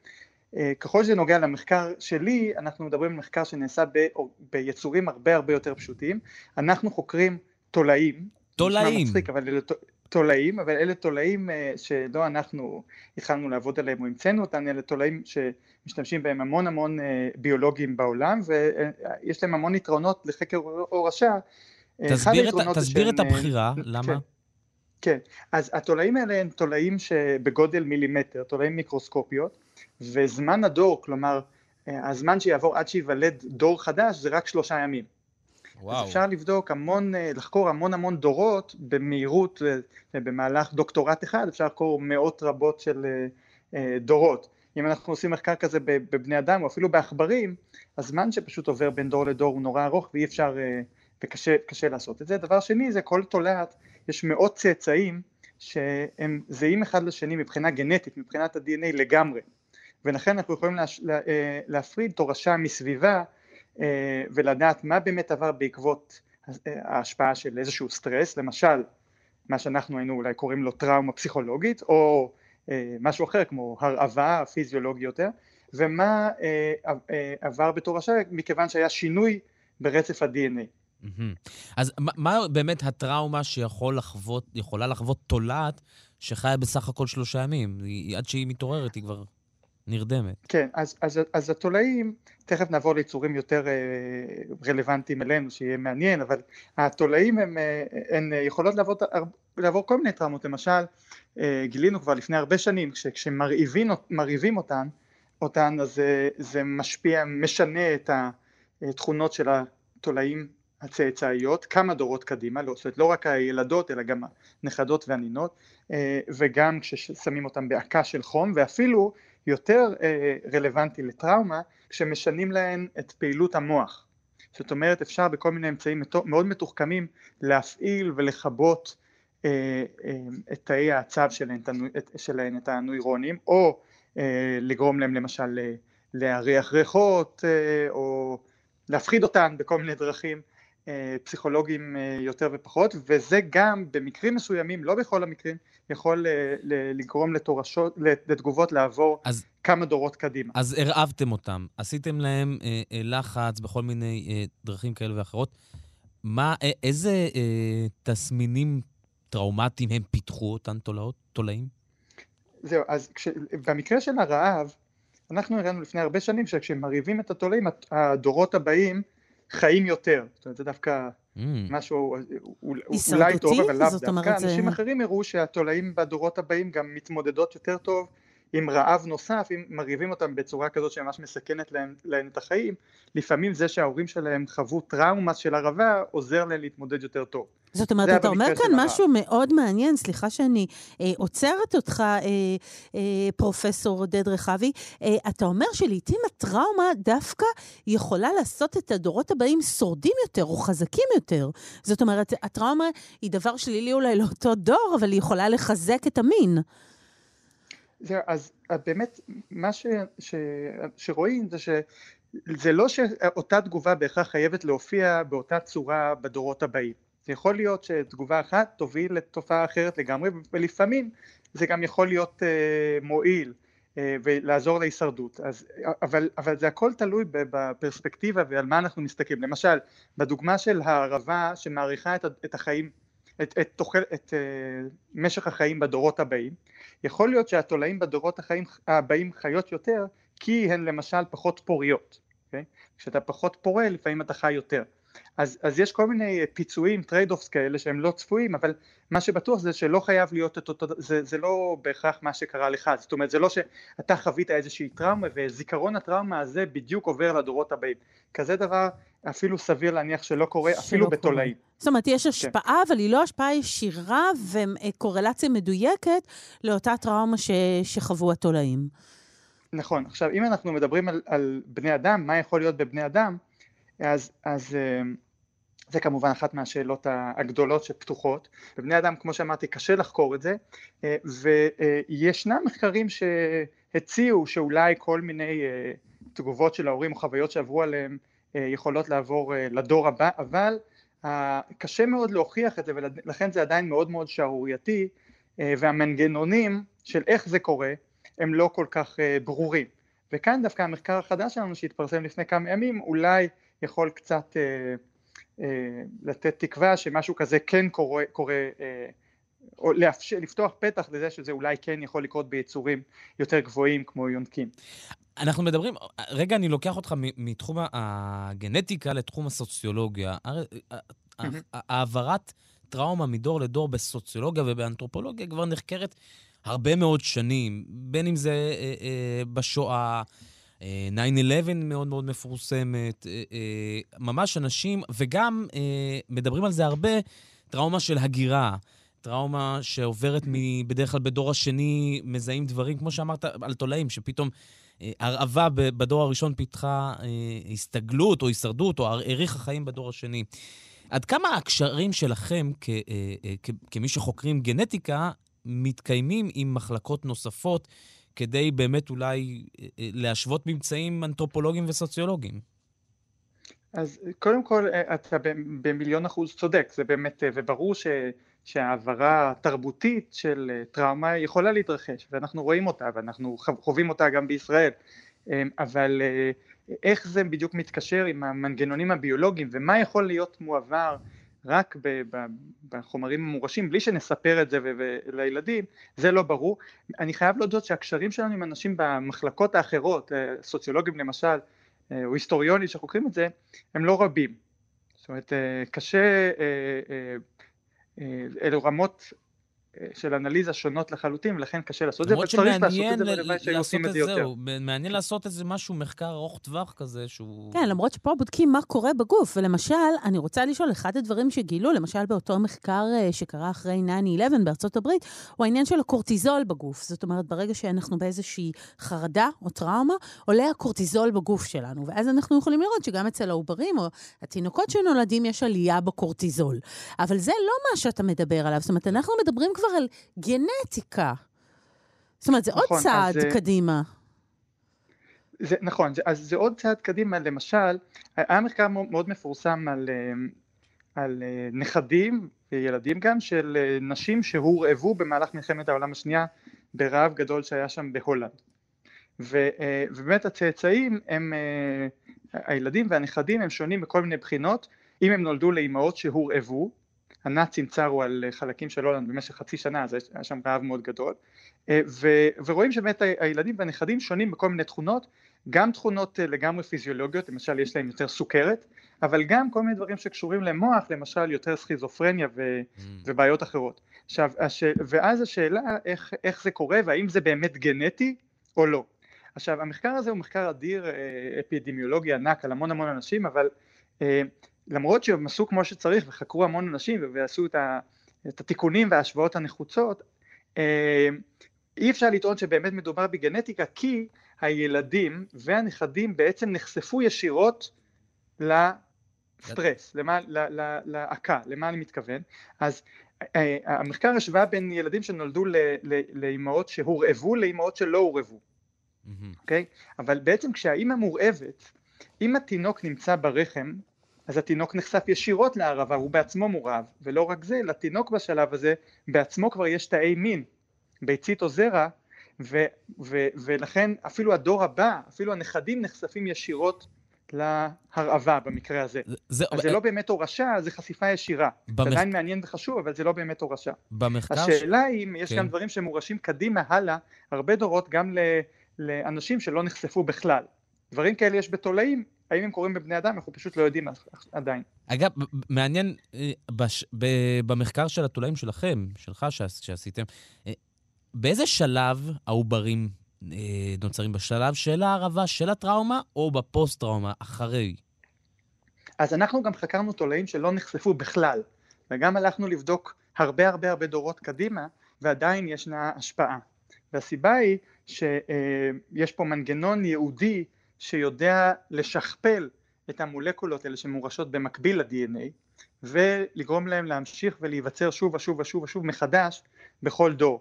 ככל שזה נוגע למחקר שלי, אנחנו מדברים על מחקר שנעשה ב, ביצורים הרבה הרבה יותר פשוטים. אנחנו חוקרים תולעים. תולעים. מצחיק, אבל אלה תולעים, אבל אלה תולעים אה, שלא אנחנו התחלנו לעבוד עליהם או המצאנו אותם, אלה תולעים שמשתמשים בהם המון המון אה, ביולוגים בעולם, ויש להם המון יתרונות לחקר הורשה. תסביר, את, תסביר את הבחירה, למה? כן. כן, אז התולעים האלה הם תולעים שבגודל מילימטר, תולעים מיקרוסקופיות, וזמן הדור, כלומר הזמן שיעבור עד שייוולד דור חדש זה רק שלושה ימים. וואו. אז אפשר לבדוק המון, לחקור המון המון דורות במהירות, במהלך דוקטורט אחד אפשר לחקור מאות רבות של דורות. אם אנחנו עושים מחקר כזה בבני אדם או אפילו בעכברים, הזמן שפשוט עובר בין דור לדור הוא נורא ארוך ואי אפשר, וקשה לעשות את זה. דבר שני זה כל תולעת, יש מאות צאצאים שהם זהים אחד לשני מבחינה גנטית, מבחינת ה-DNA לגמרי. ולכן אנחנו יכולים להש... אה, להפריד תורשה מסביבה אה, ולדעת מה באמת עבר בעקבות אה, ההשפעה של איזשהו סטרס, למשל מה שאנחנו היינו אולי קוראים לו טראומה פסיכולוגית או משהו אחר כמו הרעבה פיזיולוגי יותר ומה עבר בתורשה מכיוון שהיה שינוי ברצף ה-DNA. אז מה באמת הטראומה שיכולה לחוות תולעת שחיה בסך הכל שלושה ימים. עד שהיא מתעוררת היא כבר נרדמת. כן, אז, אז, אז התולעים, תכף נעבור ליצורים יותר אה, רלוונטיים אלינו, שיהיה מעניין, אבל התולעים הן, אה, הן יכולות לעבור, לעבור כל מיני טראומות, למשל, אה, גילינו כבר לפני הרבה שנים, כשמרעיבים אותן, אותן, אז זה משפיע, משנה את התכונות של התולעים הצאצאיות כמה דורות קדימה, לא, זאת אומרת לא רק הילדות אלא גם הנכדות והנינות וגם כששמים אותם בעקה של חום ואפילו יותר אה, רלוונטי לטראומה כשמשנים להן את פעילות המוח. זאת אומרת אפשר בכל מיני אמצעים מאוד מתוחכמים להפעיל ולכבות אה, אה, את תאי העצב שלהן, שלהן את הנוירונים או לגרום להם למשל להריח ריחות או להפחיד אותן בכל מיני דרכים אה, פסיכולוגיים אה, יותר ופחות, וזה גם במקרים מסוימים, לא בכל המקרים, יכול אה, לגרום לתורשות, לתגובות לעבור אז, כמה דורות קדימה. אז הרעבתם אותם, עשיתם להם אה, לחץ בכל מיני אה, דרכים כאלה ואחרות. מה, אה, איזה אה, תסמינים טראומטיים הם פיתחו, אותן תולעות, תולעים? זהו, אז כש, במקרה של הרעב, אנחנו הראינו לפני הרבה שנים שכשמרעיבים את התולעים, הדורות הבאים חיים יותר, זאת אומרת זה דווקא mm. משהו אולי טוב אבל לאו דווקא, אנשים. אחרים הראו שהתולעים בדורות הבאים גם מתמודדות יותר טוב עם רעב נוסף, אם מרעיבים אותם בצורה כזאת שממש מסכנת להם, להם את החיים, לפעמים זה שההורים שלהם חוו טראומה של הרעבה עוזר להם להתמודד יותר טוב. זאת אומרת, אתה אומר כאן משהו הרע. מאוד מעניין, סליחה שאני אה, עוצרת אותך, אה, אה, פרופסור עודד רחבי. אה, אתה אומר שלעיתים הטראומה דווקא יכולה לעשות את הדורות הבאים שורדים יותר או חזקים יותר. זאת אומרת, הטראומה היא דבר שלילי אולי לאותו דור, אבל היא יכולה לחזק את המין. זהו, אז באמת, מה ש, ש, שרואים זה שזה לא שאותה תגובה בהכרח חייבת להופיע באותה צורה בדורות הבאים. זה יכול להיות שתגובה אחת תוביל לתופעה אחרת לגמרי, ולפעמים זה גם יכול להיות uh, מועיל uh, ולעזור להישרדות. אז, אבל, אבל זה הכל תלוי בפרספקטיבה ועל מה אנחנו מסתכלים. למשל, בדוגמה של הערבה שמעריכה את, את החיים את, את, תוכל, את uh, משך החיים בדורות הבאים. יכול להיות שהתולעים בדורות החיים הבאים חיות יותר כי הן למשל פחות פוריות. Okay? אוקיי? כשאתה פחות פורה לפעמים אתה חי יותר. אז, אז יש כל מיני פיצויים, trade-offs כאלה שהם לא צפויים, אבל מה שבטוח זה שלא חייב להיות את אותו, זה, זה לא בהכרח מה שקרה לך, זאת אומרת זה לא שאתה חווית איזושהי טראומה וזיכרון הטראומה הזה בדיוק עובר לדורות הבאים, כזה דבר אפילו סביר להניח שלא קורה שלא אפילו בתולעים. זאת אומרת יש כן. השפעה כן. אבל היא לא השפעה ישירה וקורלציה מדויקת לאותה טראומה ש, שחוו התולעים. נכון, עכשיו אם אנחנו מדברים על, על בני אדם, מה יכול להיות בבני אדם, אז, אז אה, זה כמובן אחת מהשאלות הגדולות שפתוחות. בבני אדם, כמו שאמרתי, קשה לחקור את זה, אה, וישנם מחקרים שהציעו שאולי כל מיני אה, תגובות של ההורים או חוויות שעברו עליהם יכולות לעבור לדור הבא, אבל קשה מאוד להוכיח את זה ולכן זה עדיין מאוד מאוד שערורייתי והמנגנונים של איך זה קורה הם לא כל כך ברורים. וכאן דווקא המחקר החדש שלנו שהתפרסם לפני כמה ימים אולי יכול קצת אה, אה, לתת תקווה שמשהו כזה כן קורה, קורה אה, או לאפשר, לפתוח פתח לזה שזה אולי כן יכול לקרות ביצורים יותר גבוהים כמו יונקים. אנחנו מדברים, רגע אני לוקח אותך מתחום הגנטיקה לתחום הסוציולוגיה. העברת טראומה מדור לדור בסוציולוגיה ובאנתרופולוגיה כבר נחקרת הרבה מאוד שנים, בין אם זה אה, אה, בשואה, 9-11 מאוד מאוד מפורסמת, אה, אה, ממש אנשים, וגם אה, מדברים על זה הרבה, טראומה של הגירה. טראומה שעוברת בדרך כלל בדור השני, מזהים דברים, כמו שאמרת, על תולעים, שפתאום הרעבה בדור הראשון פיתחה הסתגלות או הישרדות, או האריכה חיים בדור השני. עד כמה הקשרים שלכם כ, כ, כמי שחוקרים גנטיקה מתקיימים עם מחלקות נוספות כדי באמת אולי אה, אה, להשוות ממצאים אנתרופולוגיים וסוציולוגיים? אז קודם כל אה, אתה במיליון אחוז צודק, זה באמת, וברור ש, שהעברה תרבותית של טראומה יכולה להתרחש ואנחנו רואים אותה ואנחנו חווים אותה גם בישראל, אבל איך זה בדיוק מתקשר עם המנגנונים הביולוגיים ומה יכול להיות מועבר רק בחומרים המורשים, בלי שנספר את זה לילדים, זה לא ברור. אני חייב להודות שהקשרים שלנו עם אנשים במחלקות האחרות, אה, סוציולוגים למשל, אה, או היסטוריונים שחוקרים את זה, הם לא רבים. זאת אומרת, אה, קשה, אלו רמות של אנליזה שונות לחלוטין, ולכן קשה לעשות את זה, אבל צריך לעשות את זה, והלוואי שהיו עושים את זה יותר. מעניין לעשות איזה משהו, מחקר ארוך טווח כזה, שהוא... כן, למרות שפה בודקים מה קורה בגוף, ולמשל, אני רוצה לשאול, אחד הדברים שגילו, למשל באותו מחקר אה, שקרה אחרי 9-11 בארצות הברית, הוא העניין של הקורטיזול בגוף. זאת אומרת, ברגע שאנחנו באיזושהי חרדה או טראומה, עולה הקורטיזול בגוף שלנו, ואז אנחנו יכולים לראות שגם אצל העוברים או התינוקות שנולדים יש עלייה בקורטיזול. אבל זה לא מה שאתה מדבר עליו, זאת אומרת, אנחנו מדברים כבר על גנטיקה. זאת אומרת, זה נכון, עוד צעד אז, קדימה. זה, נכון, זה, אז זה עוד צעד קדימה, למשל, היה מחקר מאוד מפורסם על, אה, על אה, נכדים וילדים גם של אה, נשים שהורעבו במהלך מלחמת העולם השנייה ברעב גדול שהיה שם בהולנד. ו, ובאמת הצאצאים הם, הילדים והנכדים הם שונים בכל מיני בחינות, אם הם נולדו לאימהות שהורעבו, הנאצים צרו על חלקים של הולנד במשך חצי שנה, אז היה שם רעב מאוד גדול, אה, ו, ורואים שבאמת הילדים והנכדים שונים בכל מיני תכונות, גם תכונות אה, לגמרי פיזיולוגיות, למשל יש להם יותר סוכרת, אבל גם כל מיני דברים שקשורים למוח, למשל יותר סכיזופרניה ו, mm. ובעיות אחרות. עכשיו, הש... ואז השאלה איך, איך זה קורה והאם זה באמת גנטי או לא. עכשיו, המחקר הזה הוא מחקר אדיר, אה, אפידמיולוגי ענק על המון המון אנשים, אבל למרות שהם עשו כמו שצריך וחקרו המון אנשים ועשו את, ה, את התיקונים וההשוואות הנחוצות, אה, אי אפשר לטעון שבאמת מדובר בגנטיקה כי הילדים והנכדים בעצם נחשפו ישירות לסטרס, למה, להעקה, למה אני מתכוון? אז אה, המחקר השווה בין ילדים שנולדו לאימהות שהורעבו לאימהות שלא הורעבו, אוקיי? Mm-hmm. Okay? אבל בעצם כשהאימא מורעבת, אם התינוק נמצא ברחם אז התינוק נחשף ישירות לערבה, הוא בעצמו מורעב, ולא רק זה, לתינוק בשלב הזה בעצמו כבר יש תאי מין, ביצית או זרע, ו, ו, ולכן אפילו הדור הבא, אפילו הנכדים נחשפים ישירות להרעבה במקרה הזה. זה, אז זה לא באמת הורשה, זה חשיפה ישירה. במח... זה עדיין מעניין וחשוב, אבל זה לא באמת הורשה. במחקר... השאלה היא אם יש כן. גם דברים שמורשים קדימה הלאה, הרבה דורות גם לאנשים שלא נחשפו בכלל. דברים כאלה יש בתולעים, האם הם קורים בבני אדם, אנחנו פשוט לא יודעים עדיין. אגב, מעניין, אה, בש, ב, במחקר של התולעים שלכם, שלך שעשיתם, אה, באיזה שלב העוברים אה, נוצרים? בשלב של הערבה, של הטראומה, או בפוסט-טראומה, אחרי? אז אנחנו גם חקרנו תולעים שלא נחשפו בכלל, וגם הלכנו לבדוק הרבה הרבה הרבה דורות קדימה, ועדיין ישנה השפעה. והסיבה היא שיש פה מנגנון ייעודי שיודע לשכפל את המולקולות האלה שמורשות במקביל ל-DNA ולגרום להם להמשיך ולהיווצר שוב ושוב ושוב ושוב מחדש בכל דור.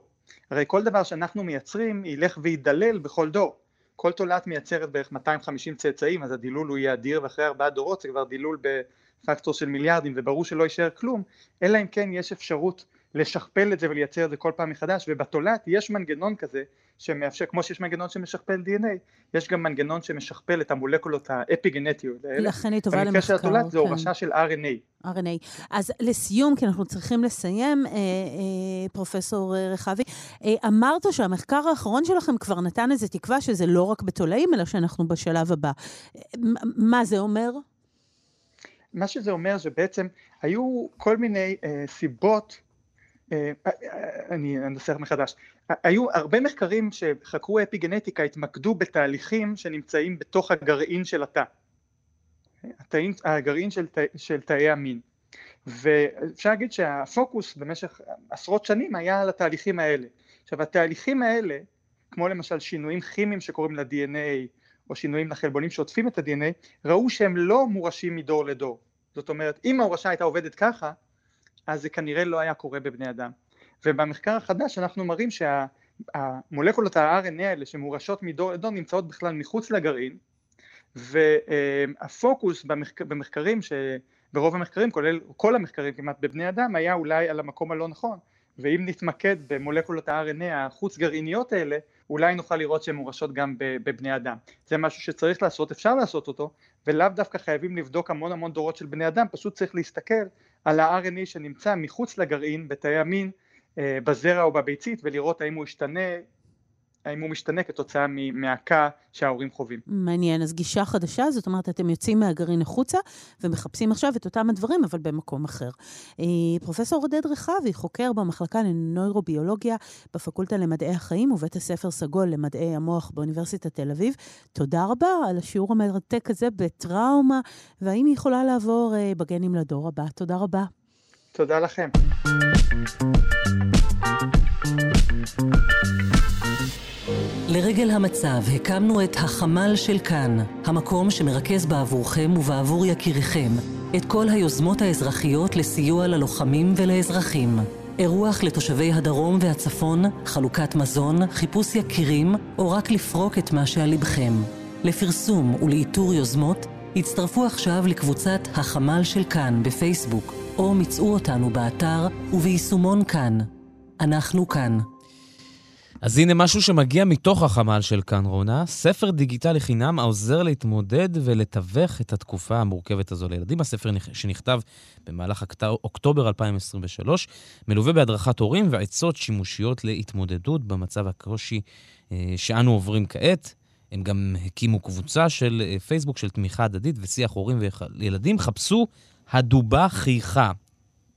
הרי כל דבר שאנחנו מייצרים ילך וידלל בכל דור. כל תולעת מייצרת בערך 250 צאצאים אז הדילול הוא יהיה אדיר ואחרי ארבעה דורות זה כבר דילול בפקטור של מיליארדים וברור שלא יישאר כלום אלא אם כן יש אפשרות לשכפל את זה ולייצר את זה כל פעם מחדש ובתולעת יש מנגנון כזה שמאפשר, כמו שיש מנגנון שמשכפל DNA, יש גם מנגנון שמשכפל את המולקולות האפיגנטיות האלה. לכן היא טובה למחקר. במקרה של התולעת כן. זה הורשה של RNA. RNA. אז לסיום, כי אנחנו צריכים לסיים, אה, אה, פרופסור רחבי, אה, אמרת שהמחקר האחרון שלכם כבר נתן איזה תקווה שזה לא רק בתולעים, אלא שאנחנו בשלב הבא. אה, מה זה אומר? מה שזה אומר שבעצם היו כל מיני אה, סיבות אה, אה, אני אנסח מחדש, היו הרבה מחקרים שחקרו אפיגנטיקה התמקדו בתהליכים שנמצאים בתוך הגרעין של התא, התאים, הגרעין של, של תאי המין. ואפשר להגיד שהפוקוס במשך עשרות שנים היה על התהליכים האלה. עכשיו התהליכים האלה כמו למשל שינויים כימיים שקורים ל-DNA או שינויים לחלבונים שעוטפים את ה-DNA ראו שהם לא מורשים מדור לדור. זאת אומרת אם ההורשה הייתה עובדת ככה אז זה כנראה לא היה קורה בבני אדם. ובמחקר החדש אנחנו מראים שהמולקולות ה-RNA האלה שמורשות מדור לדור נמצאות בכלל מחוץ לגרעין והפוקוס במחק... במחקרים, ברוב המחקרים, כולל כל המחקרים כמעט בבני אדם, היה אולי על המקום הלא נכון, ואם נתמקד במולקולות ה-RNA החוץ גרעיניות האלה, אולי נוכל לראות שהן מורשות גם בבני אדם. זה משהו שצריך לעשות, אפשר לעשות אותו, ולאו דווקא חייבים לבדוק המון המון דורות של בני אדם, פשוט צריך להסתכל על ה-RNA שנמצא מחוץ לגרעין, בתאי המין, אה, בזרע או בביצית, ולראות האם הוא ישתנה האם הוא משתנה כתוצאה מהכה שההורים חווים. מעניין, אז גישה חדשה, זאת אומרת, אתם יוצאים מהגרעין החוצה ומחפשים עכשיו את אותם הדברים, אבל במקום אחר. אה, פרופסור עודד רחבי, חוקר במחלקה לנוירוביולוגיה בפקולטה למדעי החיים ובית הספר סגול למדעי המוח באוניברסיטת תל אביב, תודה רבה על השיעור המרתק הזה בטראומה, והאם היא יכולה לעבור אה, בגנים לדור הבא. תודה רבה. תודה לכם. לרגל המצב הקמנו את החמ"ל של כאן, המקום שמרכז בעבורכם ובעבור יקיריכם את כל היוזמות האזרחיות לסיוע ללוחמים ולאזרחים. אירוח לתושבי הדרום והצפון, חלוקת מזון, חיפוש יקירים, או רק לפרוק את מה שעל לבכם. לפרסום ולאיתור יוזמות, הצטרפו עכשיו לקבוצת החמ"ל של כאן בפייסבוק, או מצאו אותנו באתר וביישומון כאן. אנחנו כאן. אז הנה משהו שמגיע מתוך החמ"ל של כאן, רונה, ספר דיגיטלי חינם העוזר להתמודד ולתווך את התקופה המורכבת הזו לילדים. הספר שנכתב במהלך אוקטובר 2023, מלווה בהדרכת הורים ועצות שימושיות להתמודדות במצב הקושי אה, שאנו עוברים כעת. הם גם הקימו קבוצה של אה, פייסבוק של תמיכה הדדית ושיח הורים וילדים. חפשו הדובה חייכה.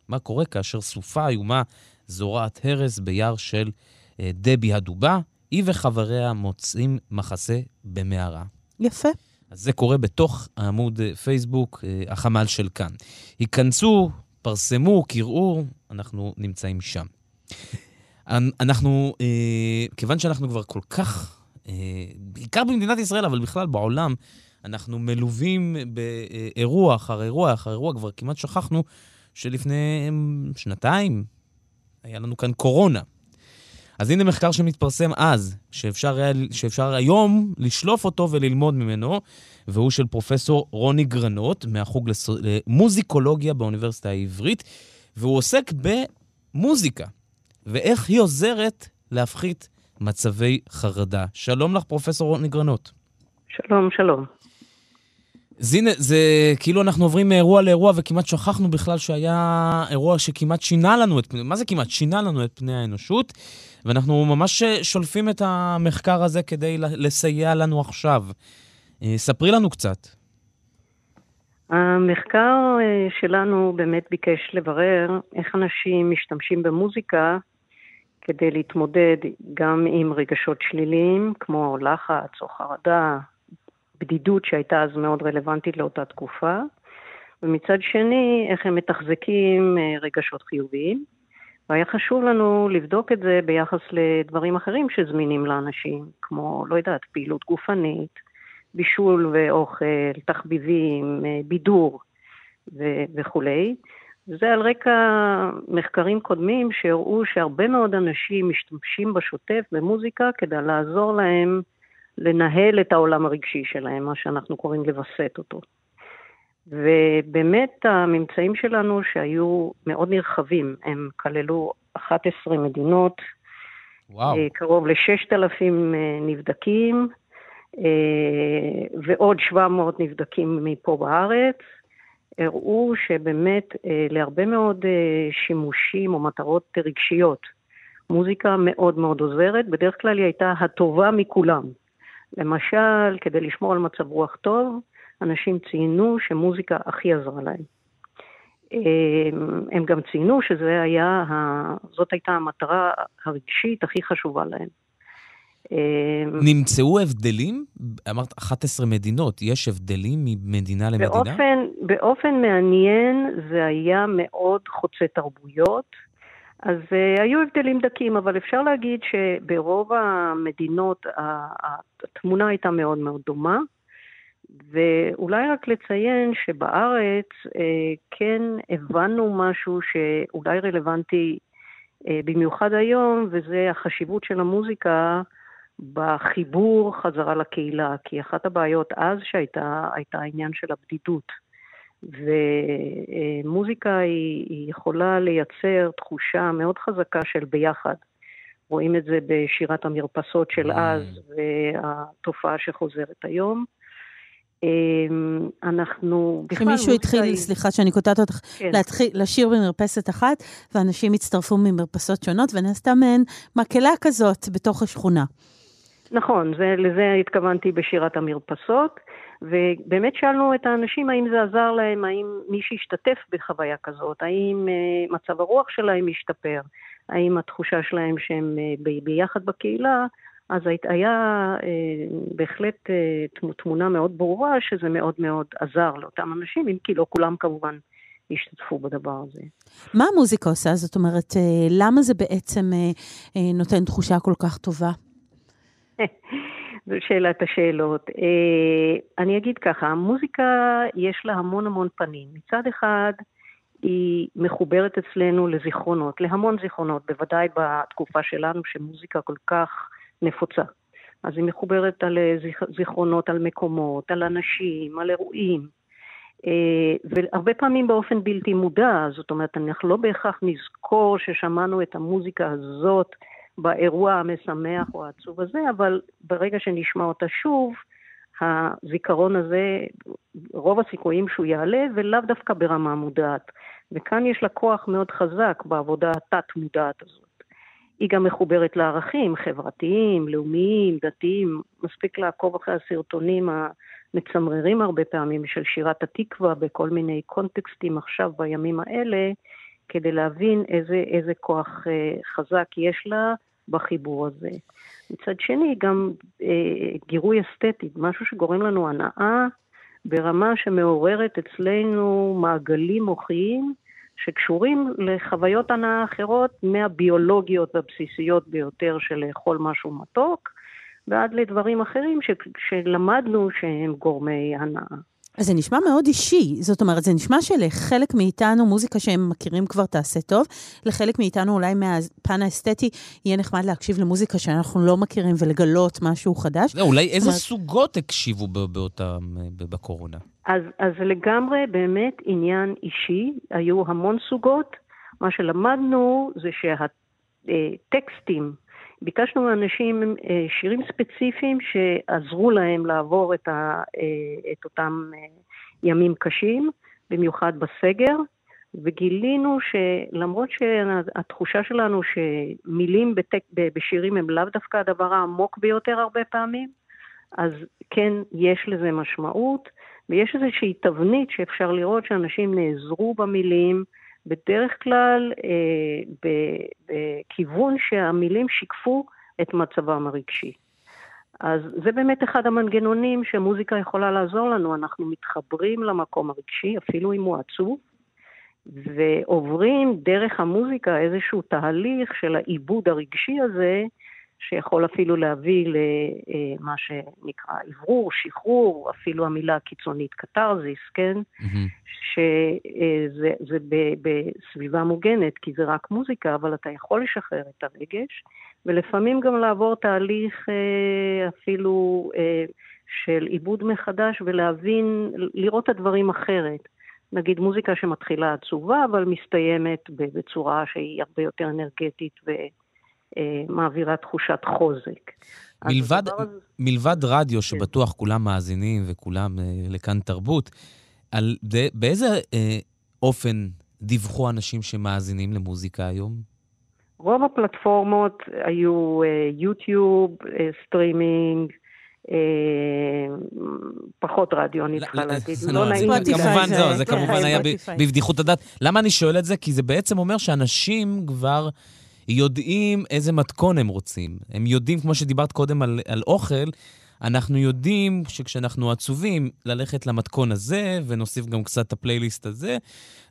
מה קורה כאשר סופה איומה זורעת הרס ביער של... אה, דבי הדובה, היא וחבריה מוצאים מחסה במערה. יפה. אז זה קורה בתוך העמוד אה, פייסבוק, אה, החמ"ל של כאן. היכנסו, פרסמו, קראו, אנחנו נמצאים שם. אנחנו, כיוון שאנחנו כבר כל כך, בעיקר במדינת ישראל, אבל בכלל בעולם, אנחנו מלווים באירוע אחר אירוע אחר אירוע, כבר כמעט שכחנו שלפני שנתיים היה לנו כאן קורונה. אז הנה מחקר שמתפרסם אז, שאפשר, היה, שאפשר היום לשלוף אותו וללמוד ממנו, והוא של פרופסור רוני גרנות, מהחוג למוזיקולוגיה באוניברסיטה העברית, והוא עוסק במוזיקה, ואיך היא עוזרת להפחית מצבי חרדה. שלום לך, פרופסור רוני גרנות. שלום, שלום. אז הנה, זה כאילו אנחנו עוברים מאירוע לאירוע וכמעט שכחנו בכלל שהיה אירוע שכמעט שינה לנו את פני, מה זה כמעט? שינה לנו את פני האנושות. ואנחנו ממש שולפים את המחקר הזה כדי לסייע לנו עכשיו. אה, ספרי לנו קצת. המחקר אה, שלנו באמת ביקש לברר איך אנשים משתמשים במוזיקה כדי להתמודד גם עם רגשות שליליים, כמו לחץ או חרדה, בדידות שהייתה אז מאוד רלוונטית לאותה תקופה, ומצד שני, איך הם מתחזקים אה, רגשות חיוביים. והיה חשוב לנו לבדוק את זה ביחס לדברים אחרים שזמינים לאנשים, כמו, לא יודעת, פעילות גופנית, בישול ואוכל, תחביבים, אה, בידור ו- וכולי. זה על רקע מחקרים קודמים שהראו שהרבה מאוד אנשים משתמשים בשוטף במוזיקה כדי לעזור להם לנהל את העולם הרגשי שלהם, מה שאנחנו קוראים לווסת אותו. ובאמת הממצאים שלנו שהיו מאוד נרחבים, הם כללו 11 מדינות, וואו. אה, קרוב ל-6,000 אה, נבדקים, אה, ועוד 700 נבדקים מפה בארץ, הראו שבאמת להרבה מאוד שימושים או מטרות רגשיות, מוזיקה מאוד מאוד עוזרת, בדרך כלל היא הייתה הטובה מכולם. למשל, כדי לשמור על מצב רוח טוב, אנשים ציינו שמוזיקה הכי עזרה להם. הם גם ציינו שזאת הייתה המטרה הרגשית הכי חשובה להם. נמצאו הבדלים? אמרת 11 מדינות, יש הבדלים ממדינה למדינה? באופן, באופן מעניין זה היה מאוד חוצה תרבויות, אז uh, היו הבדלים דקים, אבל אפשר להגיד שברוב המדינות התמונה הייתה מאוד מאוד דומה. ואולי רק לציין שבארץ אה, כן הבנו משהו שאולי רלוונטי אה, במיוחד היום, וזה החשיבות של המוזיקה בחיבור חזרה לקהילה, כי אחת הבעיות אז שהייתה, הייתה העניין של הבדידות. ומוזיקה היא, היא יכולה לייצר תחושה מאוד חזקה של ביחד. רואים את זה בשירת המרפסות של mm. אז והתופעה שחוזרת היום. אמ, אנחנו בכלל... שמישהו התחיל, היא... סליחה שאני קוטעת אותך, כן. להתחיל, לשיר במרפסת אחת, ואנשים הצטרפו ממרפסות שונות, ונעשתה מהן מקהלה כזאת בתוך השכונה. נכון, זה, לזה התכוונתי בשירת המרפסות, ובאמת שאלנו את האנשים האם זה עזר להם, האם מי שהשתתף בחוויה כזאת, האם uh, מצב הרוח שלהם השתפר, האם התחושה שלהם שהם uh, ביחד בקהילה, אז היה uh, בהחלט uh, תמונה מאוד ברורה שזה מאוד מאוד עזר לאותם אנשים, אם כי לא כולם כמובן השתתפו בדבר הזה. מה המוזיקה עושה? זאת אומרת, למה זה בעצם נותן תחושה כל כך טובה? זו שאלת השאלות. אה, אני אגיד ככה, המוזיקה יש לה המון המון פנים. מצד אחד, היא מחוברת אצלנו לזיכרונות, להמון זיכרונות, בוודאי בתקופה שלנו שמוזיקה כל כך נפוצה. אז היא מחוברת על זיכרונות, על מקומות, על אנשים, על אירועים. אה, והרבה פעמים באופן בלתי מודע, זאת אומרת, אנחנו לא בהכרח נזכור ששמענו את המוזיקה הזאת באירוע המשמח או העצוב הזה, אבל ברגע שנשמע אותה שוב, הזיכרון הזה, רוב הסיכויים שהוא יעלה, ולאו דווקא ברמה מודעת. וכאן יש לה כוח מאוד חזק בעבודה התת-מודעת הזאת. היא גם מחוברת לערכים חברתיים, לאומיים, דתיים. מספיק לעקוב אחרי הסרטונים המצמררים הרבה פעמים של שירת התקווה בכל מיני קונטקסטים עכשיו בימים האלה, כדי להבין איזה, איזה כוח אה, חזק יש לה בחיבור הזה. מצד שני, גם אה, גירוי אסתטי, משהו שגורם לנו הנאה ברמה שמעוררת אצלנו מעגלים מוחיים שקשורים לחוויות הנאה אחרות מהביולוגיות והבסיסיות ביותר של לאכול משהו מתוק, ועד לדברים אחרים שלמדנו שהם גורמי הנאה. אז זה נשמע מאוד אישי, זאת אומרת, זה נשמע שלחלק מאיתנו מוזיקה שהם מכירים כבר תעשה טוב, לחלק מאיתנו אולי מהפן האסתטי יהיה נחמד להקשיב למוזיקה שאנחנו לא מכירים ולגלות משהו חדש. לא, אולי איזה אומרת... סוגות הקשיבו באותם, בקורונה? אז, אז לגמרי באמת עניין אישי, היו המון סוגות. מה שלמדנו זה שהטקסטים, ביקשנו מאנשים אה, שירים ספציפיים שעזרו להם לעבור את, ה, אה, את אותם אה, ימים קשים, במיוחד בסגר, וגילינו שלמרות שהתחושה שלנו שמילים בטק, בשירים הם לאו דווקא הדבר העמוק ביותר הרבה פעמים, אז כן, יש לזה משמעות, ויש איזושהי תבנית שאפשר לראות שאנשים נעזרו במילים, בדרך כלל אה, בכיוון שהמילים שיקפו את מצבם הרגשי. אז זה באמת אחד המנגנונים שמוזיקה יכולה לעזור לנו, אנחנו מתחברים למקום הרגשי, אפילו אם הוא עצוב, ועוברים דרך המוזיקה איזשהו תהליך של העיבוד הרגשי הזה, שיכול אפילו להביא למה שנקרא אוורור, שחרור, אפילו המילה הקיצונית קתרזיס, כן? Mm-hmm. שזה בסביבה מוגנת, כי זה רק מוזיקה, אבל אתה יכול לשחרר את הרגש, ולפעמים גם לעבור תהליך אה, אפילו אה, של עיבוד מחדש ולהבין, לראות את הדברים אחרת. נגיד מוזיקה שמתחילה עצובה, אבל מסתיימת בצורה שהיא הרבה יותר אנרגטית ו... אה, מעבירה תחושת חוזק. מלבד, מלבד רדיו, שבטוח כולם מאזינים וכולם אה, לכאן תרבות, על, באיזה אה, אופן דיווחו אנשים שמאזינים למוזיקה היום? רוב הפלטפורמות היו אה, יוטיוב, אה, סטרימינג, אה, פחות רדיו, אני צריכה להגיד. לא נעים לי. כמובן, זהו, זה כמובן היה בבדיחות הדעת. למה אני שואל את זה? כי זה בעצם אומר שאנשים כבר... יודעים איזה מתכון הם רוצים. הם יודעים, כמו שדיברת קודם על, על אוכל, אנחנו יודעים שכשאנחנו עצובים, ללכת למתכון הזה, ונוסיף גם קצת את הפלייליסט הזה,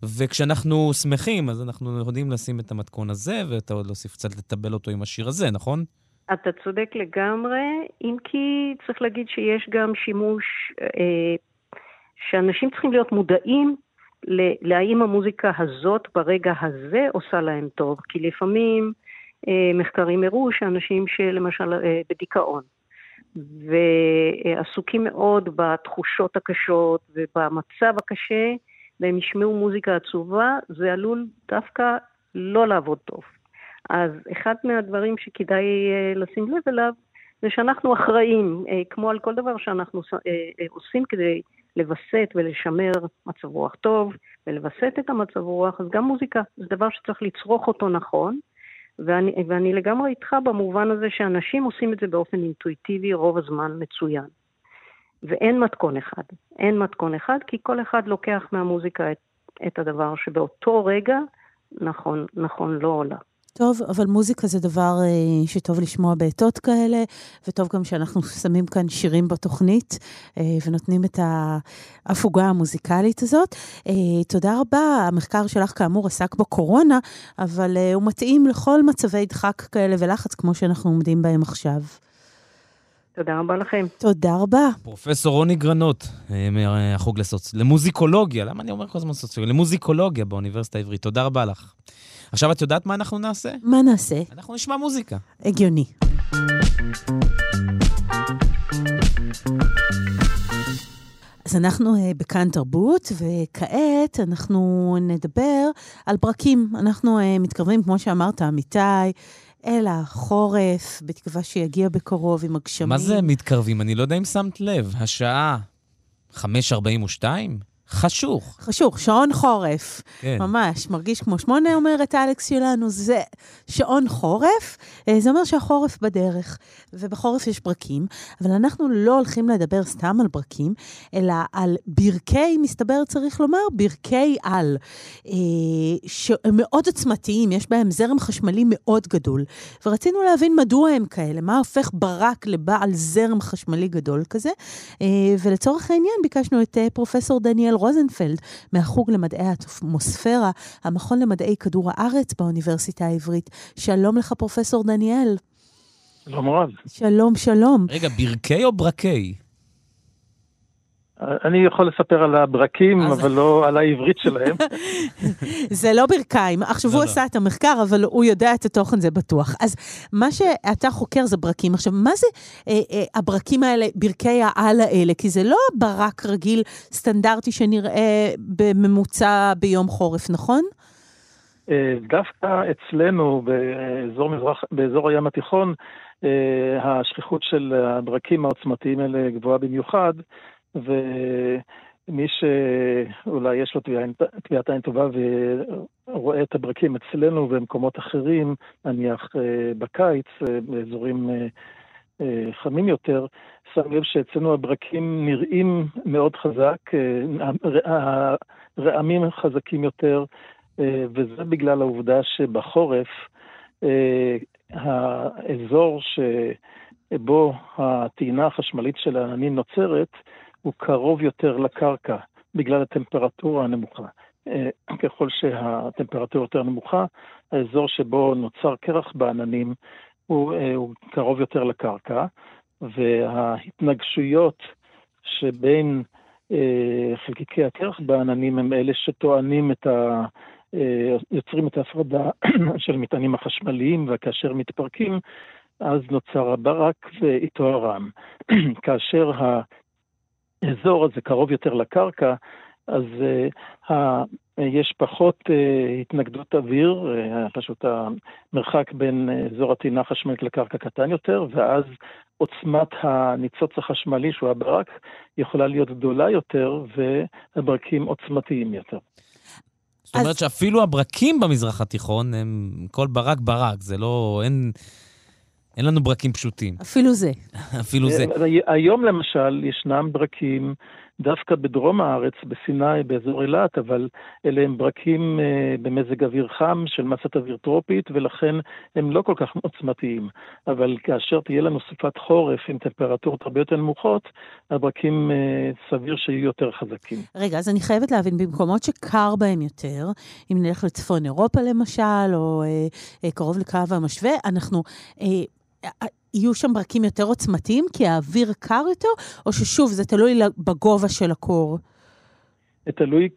וכשאנחנו שמחים, אז אנחנו יודעים לשים את המתכון הזה, ואתה עוד להוסיף קצת לטבל אותו עם השיר הזה, נכון? אתה צודק לגמרי, אם כי צריך להגיד שיש גם שימוש, אה, שאנשים צריכים להיות מודעים להאם המוזיקה הזאת ברגע הזה עושה להם טוב, כי לפעמים אה, מחקרים הראו שאנשים שלמשל אה, בדיכאון ועסוקים מאוד בתחושות הקשות ובמצב הקשה, והם ישמעו מוזיקה עצובה, זה עלול דווקא לא לעבוד טוב. אז אחד מהדברים שכדאי uh, לשים לב אליו, זה שאנחנו אחראים, uh, כמו על כל דבר שאנחנו uh, uh, עושים כדי לווסת ולשמר מצב רוח טוב, ולווסת את המצב רוח, אז גם מוזיקה זה דבר שצריך לצרוך אותו נכון, ואני, ואני לגמרי איתך במובן הזה שאנשים עושים את זה באופן אינטואיטיבי רוב הזמן מצוין. ואין מתכון אחד. אין מתכון אחד, כי כל אחד לוקח מהמוזיקה את, את הדבר שבאותו רגע נכון, נכון לא עולה. טוב, אבל מוזיקה זה דבר אה, שטוב לשמוע בעתות כאלה, וטוב גם שאנחנו שמים כאן שירים בתוכנית, אה, ונותנים את ההפוגה המוזיקלית הזאת. אה, תודה רבה, המחקר שלך כאמור עסק בקורונה, אבל הוא מתאים לכל מצבי דחק כאלה ולחץ, כמו שאנחנו עומדים בהם עכשיו. תודה רבה לכם. תודה רבה. פרופסור רוני גרנות, מהחוג לסוצ... למוזיקולוגיה, למה אני אומר כל הזמן סוציולוגיה? למוזיקולוגיה באוניברסיטה העברית. תודה רבה לך. עכשיו את יודעת מה אנחנו נעשה? מה נעשה? אנחנו נשמע מוזיקה. הגיוני. אז אנחנו uh, בכאן תרבות, וכעת אנחנו נדבר על פרקים. אנחנו uh, מתקרבים, כמו שאמרת, אמיתי, אל החורף, בתקווה שיגיע בקרוב עם הגשמים. מה זה מתקרבים? אני לא יודע אם שמת לב. השעה 5.42? חשוך. חשוך, שעון חורף. כן. ממש, מרגיש כמו שמונה, אומרת אלכס שלנו, זה שעון חורף, אה, זה אומר שהחורף בדרך, ובחורף יש ברקים, אבל אנחנו לא הולכים לדבר סתם על ברקים, אלא על ברכי, מסתבר צריך לומר, ברכי על, אה, שהם מאוד עוצמתיים, יש בהם זרם חשמלי מאוד גדול, ורצינו להבין מדוע הם כאלה, מה הופך ברק לבעל זרם חשמלי גדול כזה, אה, ולצורך העניין ביקשנו את פרופסור דניאל רוזנפלד מהחוג למדעי האטמוספירה, המכון למדעי כדור הארץ באוניברסיטה העברית. שלום לך, פרופסור דניאל. שלום רב. שלום, שלום. רגע, ברכי או ברקי? אני יכול לספר על הברקים, אבל לא על העברית שלהם. זה לא ברכיים. עכשיו, הוא עשה את המחקר, אבל הוא יודע את התוכן, זה בטוח. אז מה שאתה חוקר זה ברקים. עכשיו, מה זה אה, אה, הברקים האלה, ברכי העל האלה? כי זה לא ברק רגיל, סטנדרטי, שנראה בממוצע ביום חורף, נכון? אה, דווקא אצלנו, באזור, מזרח, באזור הים התיכון, השכיחות של הברקים העוצמתיים האלה גבוהה במיוחד. ומי שאולי יש לו טביעת עין טובה ורואה את הברקים אצלנו במקומות אחרים, נניח אה, בקיץ, אה, באזורים אה, חמים יותר, שם לב שאצלנו הברקים נראים מאוד חזק, הרעמים חזקים יותר, וזה בגלל העובדה שבחורף האזור שבו הטעינה החשמלית של העננים נוצרת, הוא קרוב יותר לקרקע בגלל הטמפרטורה הנמוכה. אה, ככל שהטמפרטורה יותר נמוכה, האזור שבו נוצר קרח בעננים הוא, אה, הוא קרוב יותר לקרקע, וההתנגשויות שבין אה, חלקיקי הקרח בעננים הם אלה שטוענים את ה... יוצרים את ההפרדה של המטענים החשמליים, וכאשר מתפרקים, אז נוצר הברק ואיתו הרם. כאשר האזור הזה קרוב יותר לקרקע, אז uh, ה, יש פחות uh, התנגדות אוויר, uh, פשוט המרחק בין אזור הטעינה החשמלית לקרקע קטן יותר, ואז עוצמת הניצוץ החשמלי, שהוא הברק, יכולה להיות גדולה יותר, והברקים עוצמתיים יותר. זאת אומרת אז... שאפילו הברקים במזרח התיכון הם כל ברק ברק, זה לא, אין... אין לנו ברקים פשוטים. אפילו זה. אפילו זה. היום למשל ישנם ברקים דווקא בדרום הארץ, בסיני, באזור אילת, אבל אלה הם ברקים אה, במזג אוויר חם של מסת אוויר טרופית, ולכן הם לא כל כך עוצמתיים. אבל כאשר תהיה לנו סופת חורף עם טמפרטורות הרבה יותר נמוכות, הברקים אה, סביר שיהיו יותר חזקים. רגע, אז אני חייבת להבין, במקומות שקר בהם יותר, אם נלך לצפון אירופה למשל, או אה, אה, קרוב לקו המשווה, אנחנו... אה, יהיו שם ברקים יותר עוצמתיים כי האוויר קר יותר, או ששוב, זה תלוי בגובה של הקור? תלוי,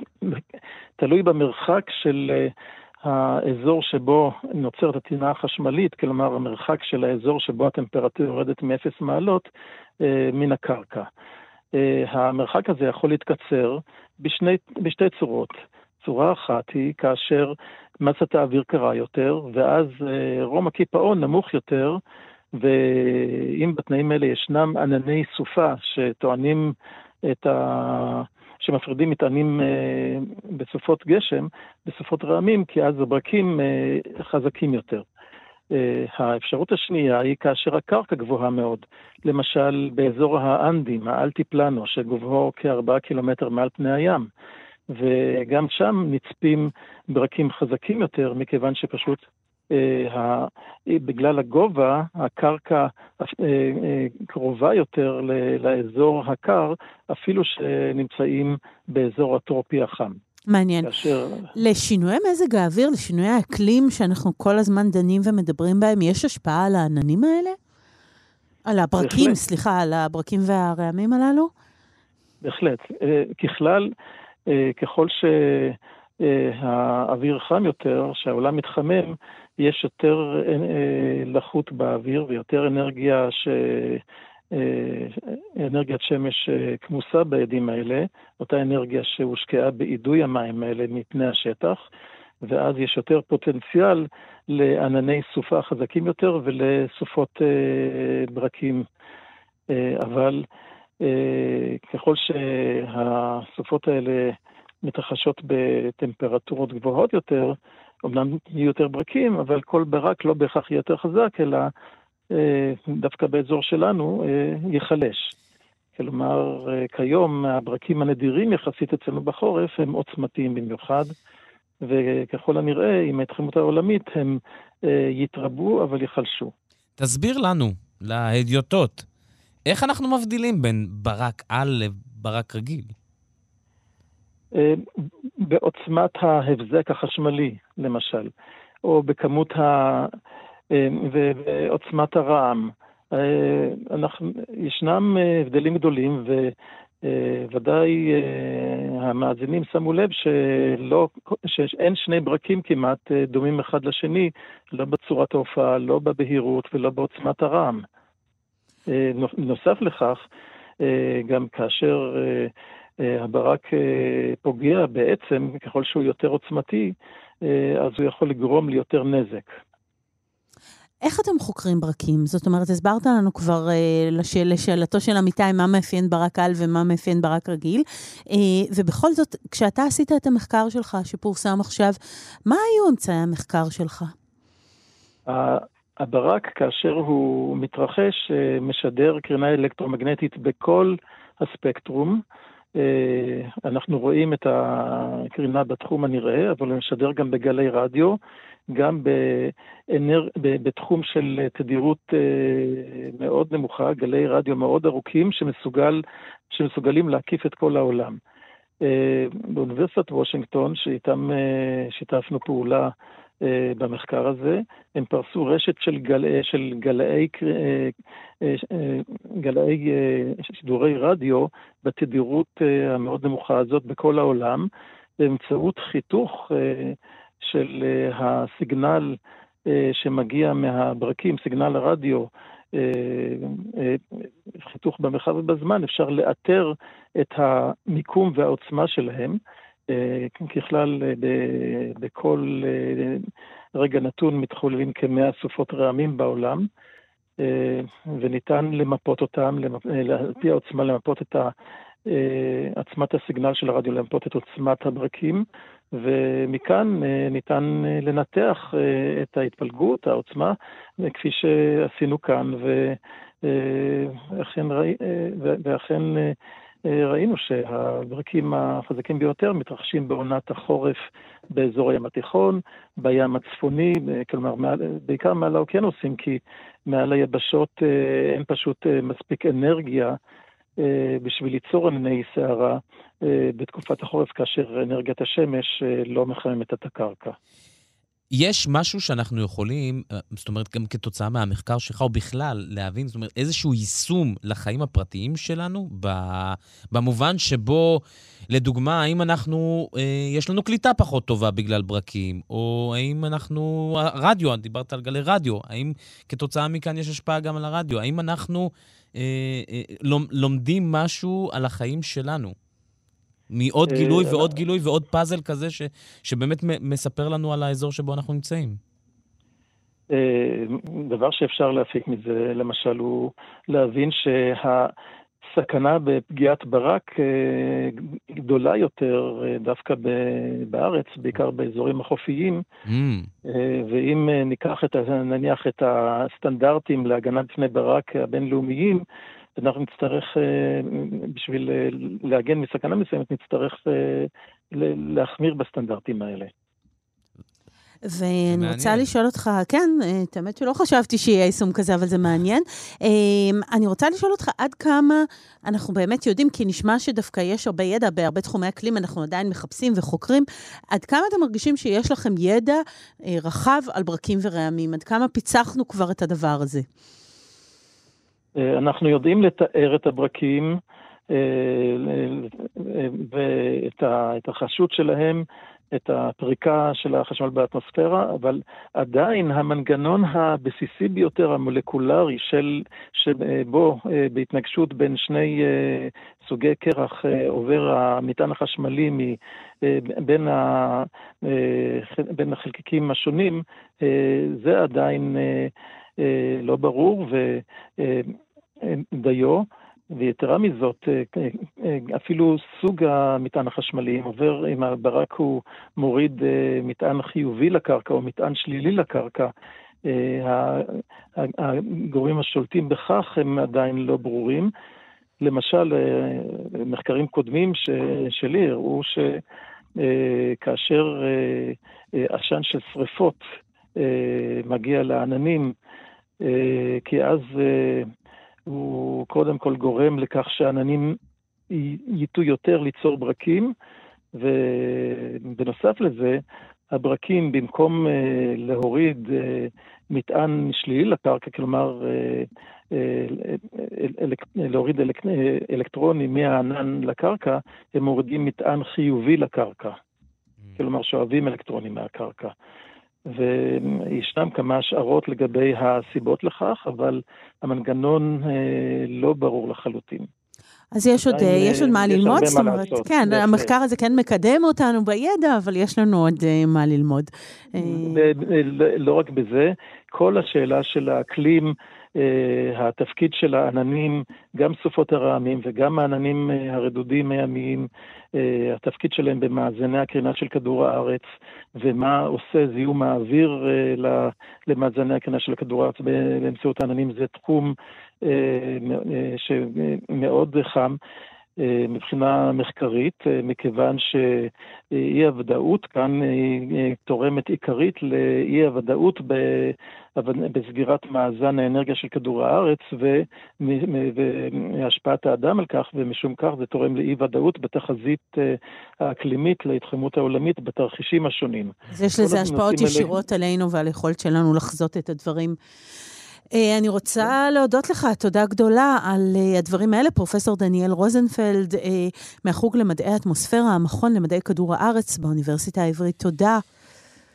תלוי במרחק של uh, האזור שבו נוצרת הטעינה החשמלית, כלומר המרחק של האזור שבו הטמפרטורה יורדת מ-0 מעלות uh, מן הקרקע. המרחק הזה יכול להתקצר בשני, בשתי צורות. צורה אחת היא כאשר מסת האוויר קרה יותר, ואז רום הקיפאון נמוך יותר, ואם בתנאים האלה ישנם ענני סופה שטוענים את ה... שמפרידים מטענים אה, בסופות גשם, בסופות רעמים, כי אז הברקים אה, חזקים יותר. אה, האפשרות השנייה היא כאשר הקרקע גבוהה מאוד, למשל באזור האנדים, האלטיפלנו, שגובהו כארבעה קילומטר מעל פני הים, וגם שם נצפים ברקים חזקים יותר, מכיוון שפשוט בגלל הגובה, הקרקע אה, אה, קרובה יותר לאזור הקר, אפילו שנמצאים באזור הטרופי החם. מעניין. כאשר... לשינויי מזג האוויר, לשינויי האקלים שאנחנו כל הזמן דנים ומדברים בהם, יש השפעה על העננים האלה? על הברקים, בהחלט. סליחה, על הברקים והרעמים הללו? בהחלט. ככלל, ככל שהאוויר חם יותר, שהעולם מתחמם, יש יותר אה, לחות באוויר ויותר אנרגיה ש... אה, אנרגיית שמש אה, כמוסה בעדים האלה, אותה אנרגיה שהושקעה באידוי המים האלה מפני השטח, ואז יש יותר פוטנציאל לענני סופה חזקים יותר ולסופות ברקים. אבל ככל שהסופות האלה מתרחשות בטמפרטורות גבוהות יותר, אמנם יהיו יותר ברקים, אבל כל ברק לא בהכרח יהיה יותר חזק, אלא אה, דווקא באזור שלנו אה, ייחלש. כלומר, אה, כיום הברקים הנדירים יחסית אצלנו בחורף הם עוצמתיים במיוחד, וככל הנראה, עם ההתחממות העולמית, הם יתרבו אבל ייחלשו. תסביר לנו, להדיוטות, איך אנחנו מבדילים בין ברק על לברק רגיל? אה, בעוצמת ההבזק החשמלי, למשל, או בכמות ה... אה, ועוצמת הרעם. אה, אנחנו, ישנם הבדלים גדולים, וודאי המאזינים שמו לב שלא, שאין שני ברקים כמעט דומים אחד לשני, לא בצורת ההופעה, לא בבהירות ולא בעוצמת הרעם. נוסף לכך, גם כאשר הברק אה, פוגע בעצם, ככל שהוא יותר עוצמתי, אה, אז הוא יכול לגרום ליותר נזק. איך אתם חוקרים ברקים? זאת אומרת, הסברת לנו כבר אה, לשאל, לשאלתו של אמיתי מה מאפיין ברק על ומה מאפיין ברק רגיל, אה, ובכל זאת, כשאתה עשית את המחקר שלך, שפורסם עכשיו, מה היו אמצעי המחקר שלך? הברק, כאשר הוא מתרחש, משדר קרינה אלקטרומגנטית בכל הספקטרום. אה, אנחנו רואים את הקרינה בתחום הנראה, אבל משדר גם בגלי רדיו, גם באנר... בתחום של תדירות אה, מאוד נמוכה, גלי רדיו מאוד ארוכים שמסוגל... שמסוגלים להקיף את כל העולם. אה, באוניברסיטת וושינגטון, שאיתם שיתפנו פעולה במחקר הזה. הם פרסו רשת של, גל, של גלאי, אה, אה, גלאי שידורי רדיו בתדירות המאוד נמוכה הזאת בכל העולם, באמצעות חיתוך של הסיגנל שמגיע מהברקים, סיגנל הרדיו, חיתוך במרחב ובזמן, אפשר לאתר את המיקום והעוצמה שלהם. אה, ככלל, אה, בכל אה, רגע נתון מתחוללים כמאה סופות רעמים בעולם, וניתן למפות אותם, על פי העוצמה למפות את עצמת הסיגנל של הרדיו, למפות את עוצמת הברקים, ומכאן ניתן לנתח את ההתפלגות, העוצמה, כפי שעשינו כאן, ואכן, ואכן ראינו שהברקים החזקים ביותר מתרחשים בעונת החורף באזור הים התיכון, בים הצפוני, אה, כלומר מעל, בעיקר מעל האוקיינוסים, כי מעל היבשות אה, אין פשוט מספיק אנרגיה בשביל ליצור ענני סערה בתקופת החורף, כאשר אנרגיית השמש לא מחממת את הקרקע. יש משהו שאנחנו יכולים, אה, זאת אומרת, גם כתוצאה מהמחקר שלך, או בכלל, להבין, זאת אומרת, איזשהו יישום לחיים הפרטיים שלנו, במובן שבו, לדוגמה, האם אנחנו, אה, יש לנו קליטה פחות טובה בגלל ברקים, או האם אנחנו, רדיו, דיברת על גלי רדיו, האם כתוצאה מכאן יש השפעה גם על הרדיו? האם אנחנו אה, אה, לומדים משהו על החיים שלנו? מעוד אה, גילוי ועוד גילוי ועוד פאזל כזה ש, שבאמת מספר לנו על האזור שבו אנחנו נמצאים. אה, דבר שאפשר להפיק מזה, למשל, הוא להבין שהסכנה בפגיעת ברק אה, גדולה יותר דווקא בארץ, בעיקר באזורים החופיים. Mm. ואם ניקח את, נניח את הסטנדרטים להגנה בפני ברק הבינלאומיים, אנחנו נצטרך, אה, בשביל אה, להגן מסכנה מסוימת, נצטרך אה, להחמיר בסטנדרטים האלה. ואני רוצה לשאול אותך, כן, את האמת שלא חשבתי שיהיה יישום כזה, אבל זה מעניין. אני רוצה לשאול אותך עד כמה אנחנו באמת יודעים, כי נשמע שדווקא יש הרבה ידע בהרבה תחומי אקלים, אנחנו עדיין מחפשים וחוקרים, עד כמה אתם מרגישים שיש לכם ידע רחב על ברקים ורעמים? עד כמה פיצחנו כבר את הדבר הזה? אה, אנחנו יודעים לתאר את הברקים אה, ואת החשות שלהם, את הפריקה של החשמל באטמוספירה, אבל עדיין המנגנון הבסיסי ביותר, המולקולרי, של, שבו אה, בהתנגשות בין שני סוגי קרח עובר המטען החשמלי בין, ה, בין החלקיקים השונים, זה עדיין לא ברור, ודיו, ויתרה מזאת, אפילו סוג המטען החשמלי, עובר, אם הברק הוא מוריד מטען חיובי לקרקע או מטען שלילי לקרקע, הגורמים השולטים בכך הם עדיין לא ברורים. למשל, מחקרים קודמים ש, שלי הראו שכאשר עשן של שריפות מגיע לעננים אה, כי אז אה, הוא קודם כל גורם לכך שעננים ייטו יותר ליצור ברקים, ובנוסף לזה, הברקים, במקום אה, להוריד מטען שלילי לקרקע, כלומר להוריד אלקטרונים מהענן לקרקע, הם מורידים מטען חיובי לקרקע. Mm. כלומר, שואבים אלקטרונים מהקרקע. וישנם כמה השערות לגבי הסיבות לכך, אבל המנגנון אה, לא ברור לחלוטין. אז יש עוד, אה, יש עוד מה ללמוד, זאת אומרת, כן, המחקר הזה כן מקדם אותנו בידע, אבל יש לנו עוד אה, מה ללמוד. לא רק בזה, כל השאלה של האקלים, התפקיד של העננים, גם סופות הרעמים וגם העננים הרדודים הימיים, אה, התפקיד שלהם במאזני הקרינה של כדור הארץ, ומה עושה זיהום האוויר אה, למאזני הקרינה של כדור הארץ באמצעות העננים, זה תחום אה, שמאוד חם. מבחינה מחקרית, מכיוון שאי הוודאות כאן תורמת עיקרית לאי הוודאות בסגירת מאזן האנרגיה של כדור הארץ והשפעת האדם על כך, ומשום כך זה תורם לאי ודאות בתחזית אה, האקלימית להתחממות העולמית בתרחישים השונים. אז יש לזה השפעות ישירות. עלינו ועל היכולת שלנו לחזות את הדברים. אה, אני רוצה להודות לך, תודה גדולה על אה, הדברים האלה. פרופסור דניאל רוזנפלד מהחוג למדעי האטמוספירה, המכון למדעי כדור הארץ באוניברסיטה העברית, תודה.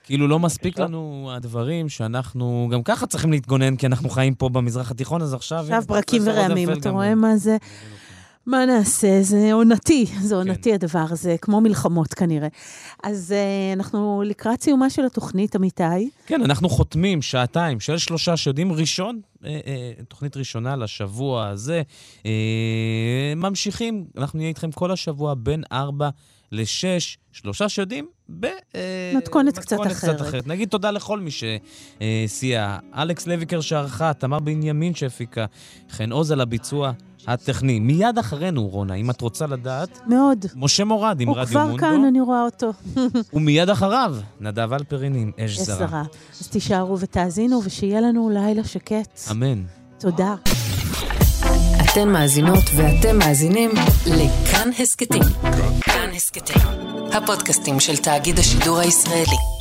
כאילו לא מספיק לנו הדברים שאנחנו גם ככה צריכים להתגונן, כי אנחנו חיים פה במזרח התיכון, אז עכשיו... עכשיו ברקים ורעמים, אתה רואה מה זה? מה נעשה? זה עונתי, זה עונתי כן. הדבר הזה, כמו מלחמות כנראה. אז uh, אנחנו לקראת סיומה של התוכנית, אמיתי. כן, אנחנו חותמים שעתיים של שלושה שיודעים ראשון, uh, uh, תוכנית ראשונה לשבוע הזה. Uh, ממשיכים, אנחנו נהיה איתכם כל השבוע בין ארבע... לשש, שלושה שיודעים במתכונת קצת אחרת. קצת אחרת. נגיד תודה לכל מי שסייע. אלכס לויקר שערכה, תמר בנימין שהפיקה, חן עוז על הביצוע הטכני. מיד אחרינו, רונה, אם את רוצה לדעת... מאוד. משה מורד עם רדיו מונדו. הוא כבר כאן, אני רואה אותו. ומיד אחריו, נדב אלפרין עם אש זרה. אש זרה. אז תישארו ותאזינו, ושיהיה לנו לילה שקט. אמן. תודה. אתן מאזינות ואתם מאזינים לכאן הסכתים. כאן הסכתים, הפודקאסטים של תאגיד השידור הישראלי.